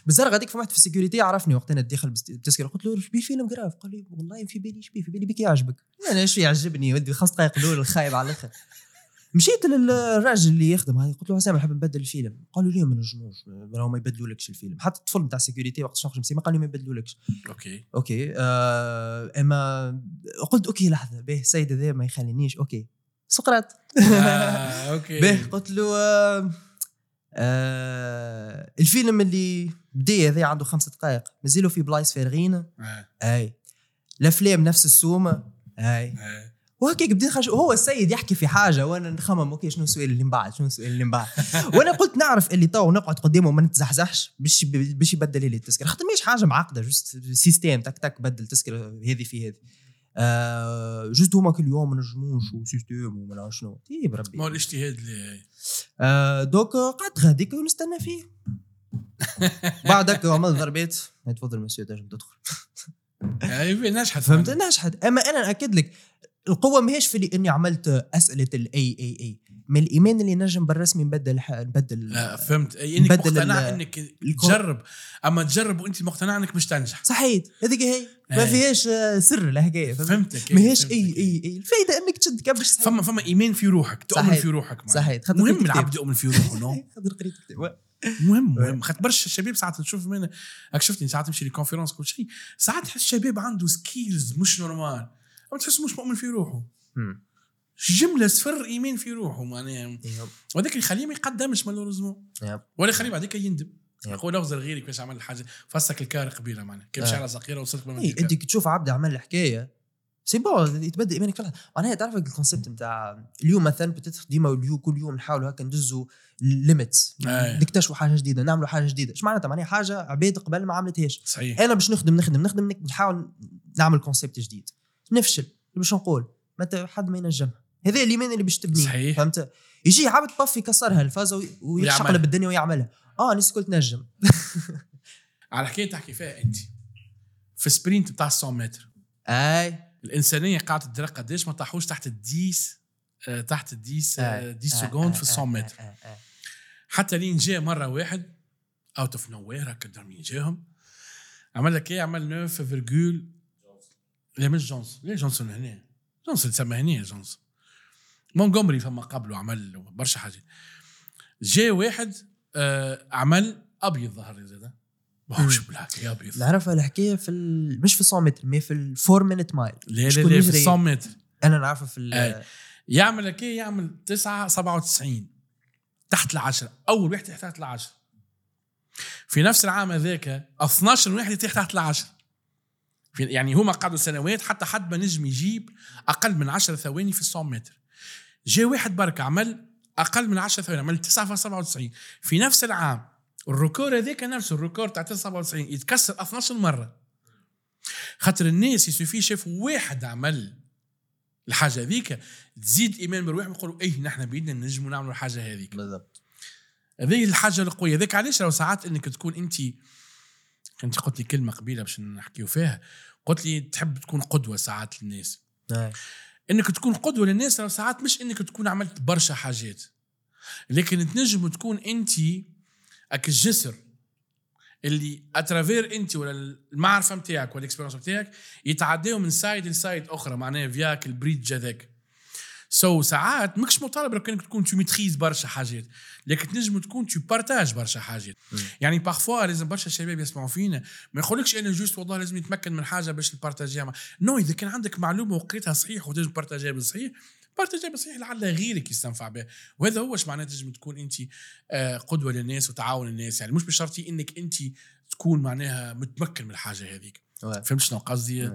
بالزرق هذيك واحد في ال sécurité عرفني وقت أنا داخل بالتذكره قلت له شبيه فيلم grave قال لي والله في بالي شبيه. في بالي بك يعجبك أنا إيش يعجبني. ودي خمس دقائق الاولى الخايب على الآخر. مشيت للراجل اللي يخدم هذا قلت له حسام نحب نبدل الفيلم. قالوا لي ما نجموش راهو ما يبدلولكش الفيلم. حتى الطفل نتاع ال sécurité وقت نخرج من السينما قال لي ما يبدلولكش. OK. OK آه إما قلت OK لحظة به السيد هذا ما يخلينيش OK. سقراط. آه، OK. <laughs> به قلت له آه آه الفيلم اللي بدا هذا عنده خمس دقائق مازالوا في بلايص فارغين؟ آه، أي. الأفلام نفس السومة؟ أي. آه. وهكاك بديت خرج هو السيد يحكي في حاجة وأنا نخمم okay شنو السؤال اللي من بعد شنو السؤال اللي من بعد <laughs> وأنا قلت نعرف اللي تو نقعد قدامه وما نتزحزحش باش باش يبدل لي التذكرة. خاطر ماهيش حاجة معقدة juste système تك تك بدل تذكره هذه في هذه آه juste هما كل يوم ما نجموش و système وما نعرف شنو. طيب ما هو ربي الاجتهاد اللي آه donc قعدت غاديك ونستنى فيه. <laughs> بعدك عملت ضربات. تفضل مسيو تنجم تدخل. آه، نجحت فهمت؟ نجحت أما أنا ناكد لك القوة ماهيش في اللي إني عملت أسئلة الاي اي اي من الإيمان اللي نجم بالرسمي نبدل نبدل آه، فهمت. أي إنك مقتنع إنك تجرب. أما تجرب وإنت مقتنع إنك مش تنجح. صحيت. هذيك هي. ما إيه. فيهاش آه، سر الحكاية فهمت؟ فهمتك. ماهيش. اي اي اي الفايدة إنك تشد كبش فما فما إيمان في روحك. تؤمن صحيح. في روحك خاطر مهم. العبد يؤمن في روحه non؟ <laughs> خاطر قريت كتاب. مهم مهم. <laughs> خاطر برشا الشباب ساعات نشوف من هاك شفتني ساعات نمشي ل conférence كل شيء. ساعات تحس الشباب عنده skills مش normal تحس مش مؤمن في روحه. جملة صفر ايمان في روحه معناها يب. وهذاك اللي يخليه ما يقدمش malheureusement. ولا يخليه بعديك يندم. يقول اغزر غيرك باش عمل حاجة فسك الكار قبيلة معناها كيف آه. شعره صغيرة وصلت اي أنت كي تشوف عبد عمل الحكاية c'est bon يتبدأ إيمانك في. معناها تعرف ال concept نتاع اليوم مثلا ديما اليوم كل يوم نحاولوا هكا ندزوا limits أي. نكتشفوا حاجة جديدة نعملوا حاجة جديدة إيش معناتها معناها حاجة عباد قبل ما عملتهاش صحيح أنا باش نخدم نخدم نخدم نحاول نعمل concept جديد نفشل باش نقول متى حد ما ينجمها هذا الإيمان اللي باش تبنيه صحيح. فهمت يجي عبد طف يكسرها الفازة وي- ويشقلب. الدنيا ويعملها آه ناس الكل تنجم على حكاية تحكي فيها أنت في sprint بتاع 100 متر أي الإنسانية قاعدة تدرك قديش ما طاحوش تحت الديس آه، تحت الديس آه، آي. 10 آي. سكوند. في آي. 100 متر. حتى لين جاء مرة واحد اوت اوف نو وير هكا مين جاهم عمل لك إيه عمل 9 فيرجول لا مش جونسون ليه جونسون هنا جونسون تسمى هنا جونسون مونغومري فما قبله عمل برشا حاجات. جاء واحد آه عمل أبيض ظهر زاد ما شو بالحق يا أبيض. لا نعرف الحكاية في ال... مش في 100 متر mais في ال 4 minute mile لا شكون لا في يجري؟ 100 متر أنا نعرفها في ال... أي. يعمل لك إيه؟ يعمل 9 97 تحت العشرة. أول واحد تحت العشرة. في نفس العام هذاك 12 واحد يطيح تحت العشرة. يعني هما قعدوا سنوات حتى حد ما نجم يجيب أقل من 10 ثواني في 100 متر. جاء واحد برك عمل أقل من 10 ثواني عمل 9.97 في نفس العام الريكور هذاك نفسه الريكور تاع 9.97 يتكسر 12 مرة. خاطر الناس يسوفي شافوا واحد عمل الحاجة هذيك تزيد إيمان بالروح يقولوا إيه نحن بإيدنا نجموا نعملوا الحاجة هذيك. بالضبط. هذه الحاجة القوية. ذاك علاش لو ساعات إنك تكون أنت انت قلت لي كلمة قبيلة باش نحكيو فيها. قلت لي تحب تكون قدوة ساعات للناس. أي. انك تكون قدوة للناس ساعات مش انك تكون عملت برشا حاجات. لكن تنجم تكون انت اك الجسر اللي à travers انت ولا المعرفة نتاعك ولا ال expérience نتاعك يتعداو من side ل side أخرى معناها فياك ال bridge هذاك. so so, ساعات ماكش مطالب انك تكون tu maîtrises برشا حاجات لكن تنجم تكون tu partages برشا حاجات يعني parfois لازم برشا الشباب يسمعوا فينا ما يقولكش أنا juste والله لازم يتمكن من حاجة باش نبارتاجيها. non إذا كان عندك معلومة وقريتها صحيح وتنجم تبارتاجيها بالصحيح بارتاجي بصحيح لعل غيرك يستنفع بها وهذا هو إيش معناه تنجم تكون أنت آه، قدوة للناس وتعاون الناس يعني مش بشرطي إنك أنت تكون معناها متمكن من الحاجة هذيك. فهمت شنو قصدي.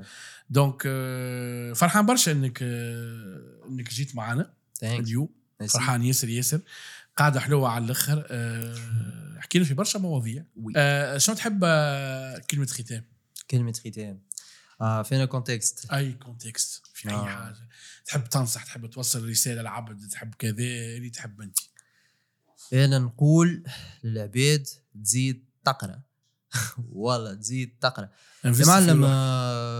donc آه، فرحان برشا إنك آه، إنك جيت معنا. اليوم. فرحان ياسر ياسر. قاعدة حلوة على الأخر. آه، حكينا في برشا مواضيع. آه، شنو تحب كلمة ختام؟ كلمة ختام. آه فينا contexte أي contexte في أي آه. حاجة. تحب تنصح تحب توصل رسالة لعبد تحب كذا اللي تحب أنت. أنا نقول للعباد تزيد تقرأ. <laughs> والله تزيد تقرأ. en fait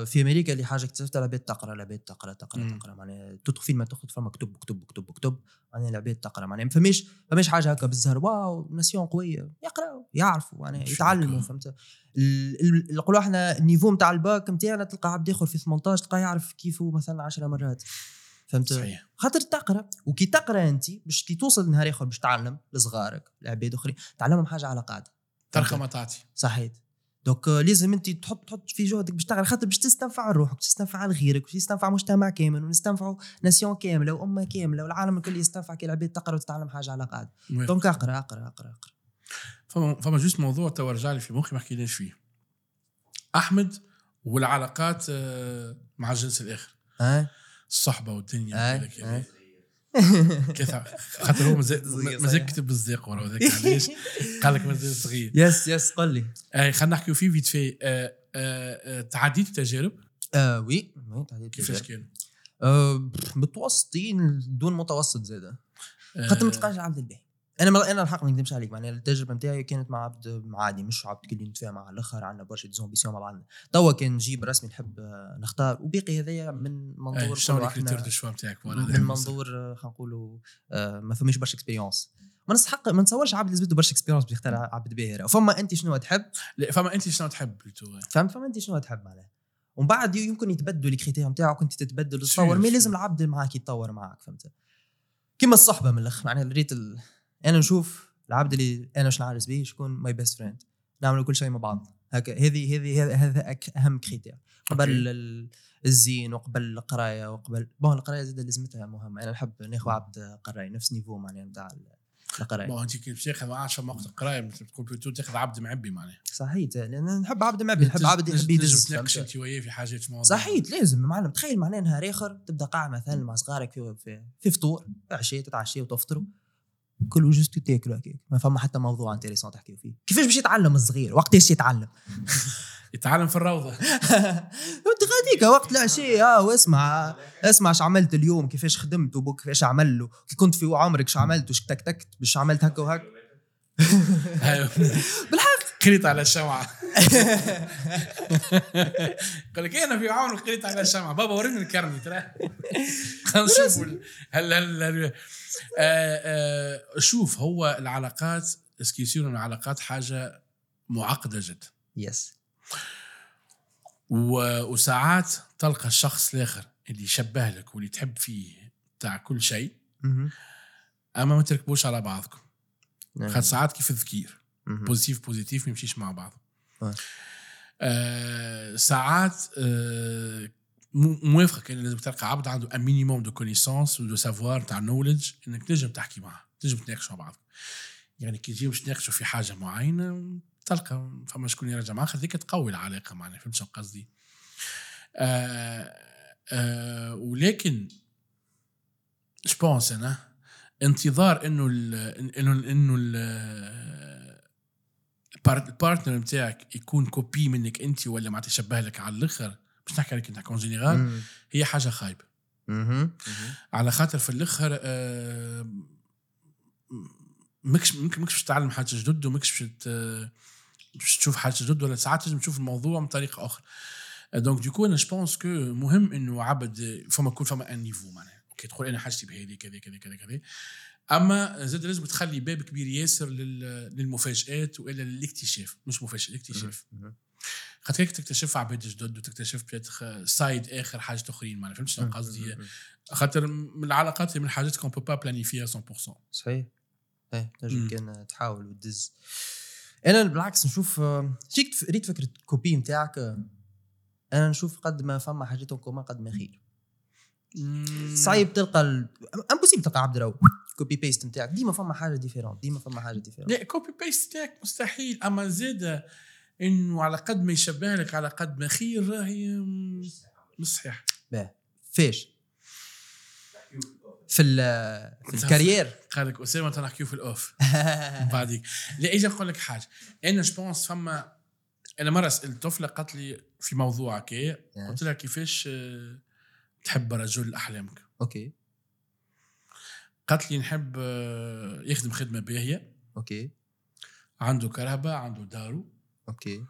في أمريكا اللي حاجة اكتشفتها العباد تقرأ العباد تقرأ تقرأ. تقرأ. معناها تدخل فين ما تدخل فما كتب كتب كتب كتب معناها العباد تقرأ. معناها ما فماش فماش حاجة هكا بالزهر. واو nation قوية. يقرأوا يعرفوا. معناها يتعلموا. فهمت؟ نقولوا إحنا ال niveau نتاع الباك نتاعنا تلقى عبد ياخذ في 18 تلقاه يعرف كيفه مثلا 10 مرات. فهمت؟ صحيح. خاطر تقرأ. وكي تقرأ أنت باش كي توصل نهار آخر باش تعلم لصغارك لعباد أخرين تعلمهم حاجة على قاعدة. ترخى ما تعطي صحيت. donc آه، لازم انت تحط تحط في جهدك باش تقرا خاطر باش تستنفع روحك باش تستنفع لغيرك باش تستنفع مجتمع كامل ونستنفعوا nation كاملة وأمة كاملة والعالم الكل يستنفع كي العباد تقرأ وتتعلم حاجة على قاعدة donc أقرأ أقرأ أقرأ أقرأ. فما فما juste موضوع تو رجع لي في مخي ما حكيناش فيه. أحمد والعلاقات آه، مع الجنس الآخر ها الصحبة والدنيا. أي. <laughs> كيف؟ خاطر هو مازال. كتب بالصديق ورا وذاك <laughs> علاش؟ قال لك مازال صغير. yes yes قل لي. أي خلينا نحكيو فيه vite fait آه، آه، آه، تعديت تجارب آه oui تعديت كيفاش. كان؟ متوسطين donc متوسط زاده. خاطر ما تلقاش عبد الباهي. أنا ما أنا الحق ما نكذبش عليك معناها التجربة نتاعي كانت مع عبد عادي مش عبد كل نتفاهم مع الآخر عندنا برشا des ambitions مع بعضنا. توا كان نجيب رسمي نحب آه، نختار وباقي هذايا من منظور شنو كل ال critères نتاعك من منظور آه، خلينا نقولوا آه، ما فماش برشا expérience ما نستحق ما نتصورش عبد اللي زبده برشا expérience باش يختار عبد باهي وفما أنت شنو تحب؟ لا، فما أنت شنو تحب فهمت فما أنت شنو تحب معناها. ومن بعد يمكن يتبدلوا ال critères نتاعك وأنت تتبدل mais sûr. لازم العبد معاك يتطور معاك فهمت؟ كيما الصحبة من الأخر معناها ريت ال... أنا نشوف العبد اللي أنا مش نعرس به شكون my best friend نعملوا كل شيء مع بعض. هكا هذه هذه هذا- أهم critère قبل الزين وقبل القراية وقبل bon القراية زاد لازمتها مهمة. أنا نحب ناخذ عبد قراي نفس niveau معناها نتاع القراية. bon أنت كي باش تاخذ 10 وقت القرايه تقول بلوتو تاخذ عبد معبي معناها. صحيح لأن نحب عبد معبي نحب عبد يحب يدز تناقش؟ أنت وياه في حاجات مواضيع. صحيح لازم. معلم تخيل معناه نهار آخر تبدأ قاعد مثلا مع صغارك في في, في فطور عشيه تتعشى وتفطروا. كلوا juste تاكلوا هكاك. ما فما حتى موضوع intéressant تحكيو فيه. كيفاش باش يتعلم الصغير؟ وقتاش يتعلم. <laughs> يتعلم في الروضة. <laughs> انت غاديك وقت العشيه آه واسمع اسمع اش عملت اليوم كيفاش خدمت وبوك كيفاش عمل له كي كنت في عمرك اش عملت وش تكتكت باش عملت هكا وهكا. <laughs> بالحق. قريت على الشمعة. قال لك أنا في عون قريت على الشمعة. بابا وريني الكرني ترى خلينا نشوف هل هل آه، آه، شوف هو العلاقات اسكي يصيروا العلاقات حاجة معقدة جدا يس و- وساعات تلقى الشخص الآخر اللي يشبه لك واللي تحب فيه تاع كل شيء. أما ما تركبوش على بعضكم نعم. خاطر ساعات كيف الذكير. positif positif ما يمشيش مع بعض آه. آه ساعات آه مو- موافقة كان لازم تلقى عبد عنده un minimum de connaissances و de savoir تاع knowledge إنك تنجم تحكي معاه تنجم تناقشوا مع بعض يعني كي تجيو باش تناقشوا في حاجة معينة تلقى فما شكون يرجع معاك هذيك تقوي العلاقة معنا فهمت شنو قصدي؟ آه آه ولكن je pense أنا انتظار إنه إنه إنه ال ال part- ال partner نتاعك يكون copie منك أنت ولا ما تشبه لك على الآخر. باش نحكي عليك انت en général. هي حاجة خايبة. على خاطر في الأخر آه، مكش ممكن مكش باش تتعلم حاجة جدد ومكش باش تشوف حاجة جدد ولا ساعات لازم تشوف الموضوع من طريقه أخرى donc du coup أنا je pense que مهم إنه عبد فما يكون فما un niveau معناها okay تقول أنا حاجتي بهذه كذا كذا كذا كذا أما زاد لازم تخلي باب كبير ياسر لل- للمفاجآت وإلا للاكتشاف مش مفاجاه الاكتشاف. خاطر هيك تكتشف عباد جدد وتكتشف peut-être side آخر حاجة أخرين؟ ما فهمت شنو قصدي. خاطر من العلاقات اللي من الحاجات qu'on peut pas planifier ها 100% صحيح. إيه تنجم. كان تحاول وتدز. أنا بالعكس نشوف آه، شيك ريت فكرة ال copie نتاعك آه، أنا نشوف قد ما فما حاجات commun قد ما خير. صعيب تلقى ال... impossible تلقى عبد الرؤوف copy paste نتاعك. ديما فما حاجة différente ديما فما حاجة différente لا copy paste تاعك مستحيل. أما زاد إنه على قد ما يشبه لك على قد ما خير راهي مش صحيح. فيش. في في ال critère <laughs> قال لك أسامة تنحكيو في ال off. <laughs> بعديك لا أجي نقول لك حاجة. أنا je pense فما أنا مرة سألت طفلة قالت لي في موضوع كي قلت لها كيفاش آه، تحب رجل أحلامك؟ okay. قالت لي نحب آه، يخدم خدمة باهية. okay. عنده كرهبه عنده دارو. okay.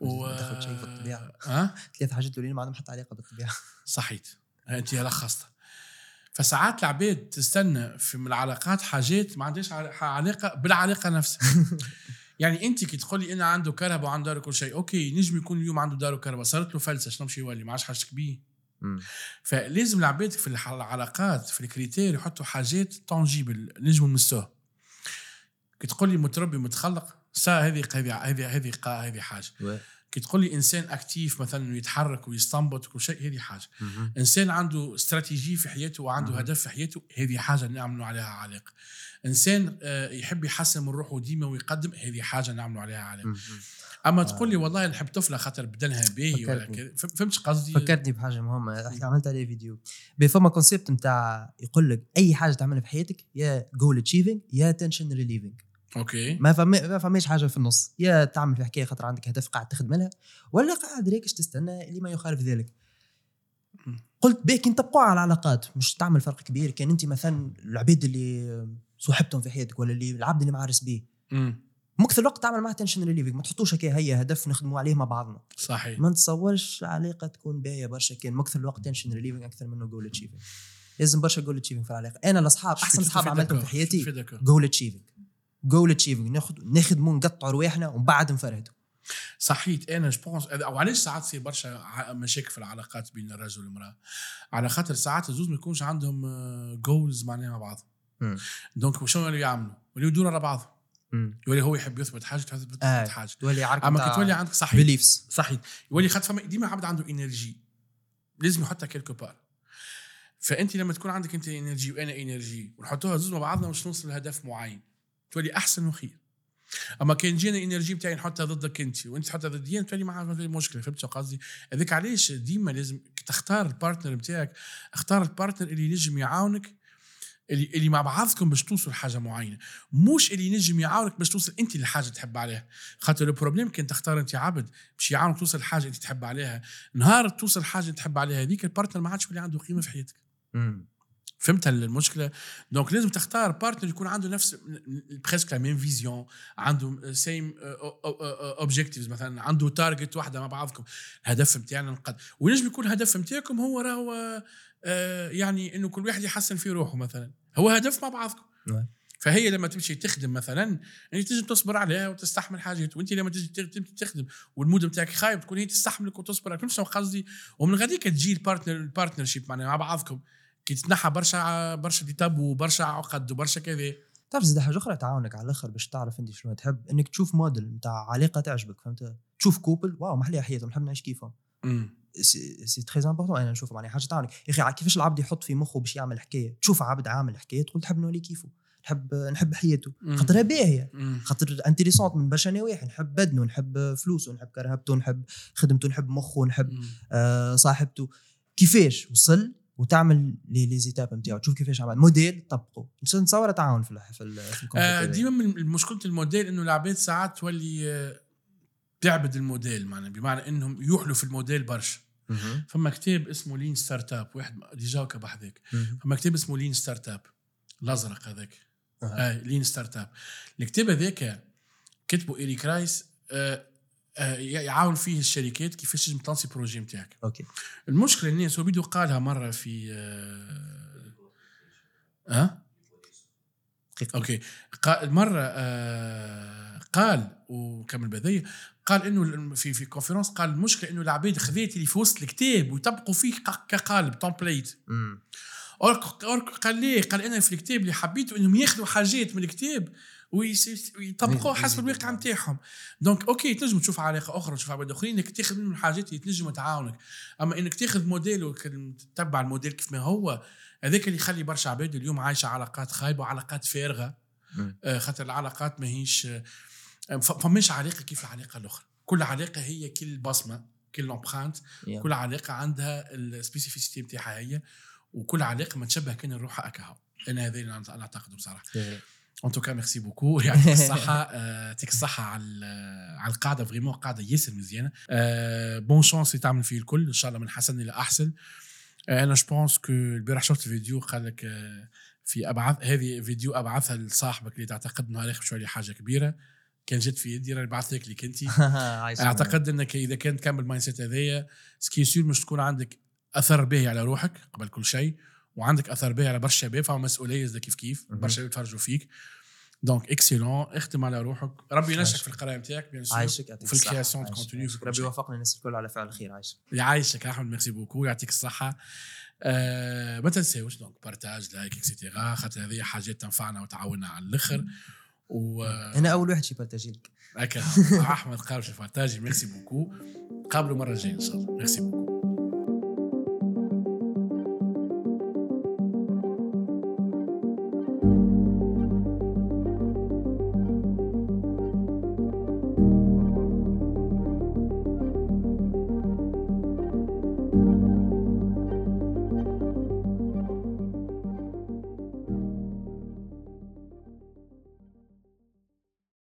و دخلت شيء في الطبيعة. ها ثلاث حاجات الاولين ما عندهم حتى علاقة بالطبيعة. <laughs> صحيت. أنت لخصتها فساعات العباد تستنى في من العلاقات حاجات ما عندهاش عل- علاقة بالعلاقه نفسها. <laughs> يعني أنت كي تقول لي أنا عنده كرهبه وعنده دار كل شيء okay نجم يكون اليوم عنده دار وكرهبه صارت له فلسة شنو مشي يولي؟ ما عادش حاجتك بيه فلازم العباد في العلاقات في ال critères يحطوا حاجات tangibles نجموا نمسوها. كي تقول لي متربي متخلق سا هذه هذه هذه هذه هذه حاجة. كي تقول لي إنسان actif مثلا يتحرك ويستنبط وكل شيء هذه حاجة. إنسان عنده استراتيجية في حياته وعنده. هدف في حياته هذه حاجة نعملوا عليها علاقه إنسان آه، يحب يحسن من روحه ديما ويقدم هذه حاجة نعملوا عليها علاقه أما تقول لي والله نحب طفلة خاطر بدنها باهي ولا. كذا فهم- فهمتش قصدي؟ فكرتني بحاجة مهمة. عملت عليه فيديو. فما concept نتاع يقول لك أي حاجة تعملها في حياتك يا goal achieving يا tension relieving okay. ما فما ما فماش حاجة في النص. يا تعمل في حكاية خاطر عندك هدف قاعد تخدم لها ولا قاعد ريكش تستنى اللي ما يخالف ذلك. قلت بيك أنت تبقوا على العلاقات مش تعمل فرق كبير. كان أنت مثلا العبيد اللي صاحبتهم في حياتك ولا اللي العبد اللي معارس بيه. مكثر الوقت تعمل معاه tension relieving ما تحطوش هكا هيا هدف نخدموا عليه مع بعضنا. صحيح. ما نتصورش علاقة تكون باهية برشا. كان مكثر الوقت tension relieving أكثر منه goal achieving لازم برشا goal achieving في العلاقة. أنا الأصحاب أحسن أصحاب عملتهم في حياتي. goal achieving goal achieving ناخذ نخدموا نقطعوا رواحنا ومن بعد نفرهدوا صحيت. أنا je pense أو علاش ساعات تصير برشا مشاكل في العلاقات بين الرجل والمرأة؟ على خاطر ساعات الزوز ما يكونش عندهم goals معناها مع بعض. donc شنو يوليو يعملوا؟ يوليو يدوروا على بعض يولي هو يحب يثبت حاجة تحب تثبت آه. حاجة. تولي عارف أما كي تولي عندك صحيح beliefs صحيح يولي خاطر فما ديما عبد عنده energy لازم يحطها quelque part فأنت لما تكون عندك أنت energy وأنا energy ونحطوها زوز مع بعضنا باش نوصل لهدف معين؟ تولي أحسن وخير. أما كان جينا ال energy بتاعي نحطها ضدك أنت وأنت تحطها ضدي تولي معها تولي مشكلة فهمت قصدي؟ هذاك علاش ديما لازم تختار ال partner بتاعك اختار ال partner اللي ينجم يعاونك اللي اللي مع بعضكم باش توصل لحاجة معينة. مش اللي ينجم يعاونك باش توصل أنت لحاجة تحب عليها. خاطر ال problème كان تختار أنت عبد باش يعاونك توصل لحاجة أنت تحب عليها. نهار توصل حاجة أنت تحب عليها هذيك ال partner ما عادش يولي عنده قيمة في حياتك. فهمت المشكلة؟ donc لازم تختار partner يكون عنده نفس presque la même vision عنده same objectives مثلا عنده target واحدة مع بعضكم. الهدف نتاعنا نقد. وينجم يكون الهدف نتاعكم هو راهو آه، يعني إنه كل واحد يحسن في روحه مثلا. هو هدف مع بعضكم. نعم. فهي لما تمشي تخدم مثلا انت تجي تصبر عليها وتستحمل حاجات وأنت لما تجي تخدم وال mood بتاعك خايب تكون هي تستحملك وتصبر فهمت شنو قصدي؟ ومن غاديك تجي ال partner ال partnership معناها مع بعضكم. كي تتنحى برشا برشا des tabous وبرشا عقد وبرشا كذا. تعرف زيد حاجة أخرى تعاونك على الآخر باش تعرف أنت شنو تحب إنك تشوف موديل نتاع علاقة تعجبك فهمت؟ تشوف couple waw محلية حياتهم نحب نعيش كيفهم. c'est très important أنا نشوفه معناها حاجة تعاونك. يا أخي كيفاش العبد يحط في مخه باش يعمل حكاية؟ تشوف عبد عامل حكاية تقول تحب نولي كيفه. نحب نحب حياته. خاطرها باهية. خاطر intéressante من برشا نواحي. نحب بدنه نحب فلوسه نحب كرهبته نحب خدمته نحب مخه نحب. آه صاحبته. كيفاش؟ وصل وتعمل les les étapes نتاعو تشوف كيفاش عمل موديل طبقه نتصور تعاون في في, آه. ديما من مشكلة الموديل إنه العباد ساعات تولي آه، تعبد الموديل معناها بمعنى إنهم يوحلوا في الموديل برشا. فما كتاب اسمه Lean Startup واحد déjà مهم. فما كتاب اسمه Lean Startup الأزرق هذاك. آه Lean Startup الكتاب هذاك كتبه إيريك رايس آه يعاون فيه الشركات كيفاش تنجم ت lancer projet نتاعك okay. المشكلة الناس هو بيدو قالها مرة في آه أه؟ دقيقة. okay. قال مرة آه قال وكمل بذي قال إنه في في conférence قال المشكلة إنه العباد خذات اللي في وسط الكتاب ويطبقوا فيه كقالب template قال لي قال أنا في الكتاب اللي حبيته إنهم ياخذوا حاجات من الكتاب ويطبقوها حسب الواقع نتاعهم donc okay تنجم تشوف علاقة أخرى تشوف عباد اخرين إنك تاخذ منهم حاجات اللي تنجم تعاونك. أما إنك تاخذ موديل وتتبع الموديل كيف ما هو هذاك اللي يخلي برشا عباد اليوم عايشة علاقات خايبة وعلاقات فارغة. آه، خاطر العلاقات ماهيش آه، فماش علاقة كيف العلاقة الأخرى. كل علاقة هي كل بصمة كل l'empreinte يا. كل علاقة عندها ال spécificité نتاعها هي وكل علاقة ما تشبه كان الروح أكاهو. أنا هذا اللي أنا أعتقده بصراحة. en tout cas merci beaucoup يعطيك الصحة آه، يعطيك الصحة على ال- على القعدة vraiment قعدة ياسر مزيانة. bonne chance اللي تعمل فيه الكل. إن شاء الله من حسن إلى أحسن. آه، أنا je pense que البارح شفت الفيديو قال لك آه، في أبعث هذه فيديو أبعثها لصاحبك اللي تعتقد إنه عليك شوية حاجة كبيرة. كان جات في يدي راني بعث لك <laughs> عايش أعتقد إنك إذا كان تكمل mindset هذايا c'est sûr مش تكون عندك أثر باهي على روحك قبل كل شيء. وعندك أثر باهي على برشا شباب فما مسؤولية زي كيف كيف. برشا شباب يتفرجوا فيك. donc excellent اخدم على روحك. ربي عايشك. في القراية نتاعك bien sûr عايشك الصحة. ال création عايشك. continuer. ربي يوفقنا الناس الكل على فعل الخير. عايشك. يعيشك أحمد merci beaucoup يعطيك الصحة. آه ما تنساوش donc partage like et cetera خاطر هذه حاجات تنفعنا وتعاوننا على الآخر. و آه، أنا أول واحد شي بارتاجي لك. <laughs> أحمد في بارتاجي ميرسي بوكو قابلوا المره الجايه إن شاء الله. ميرسي بوكو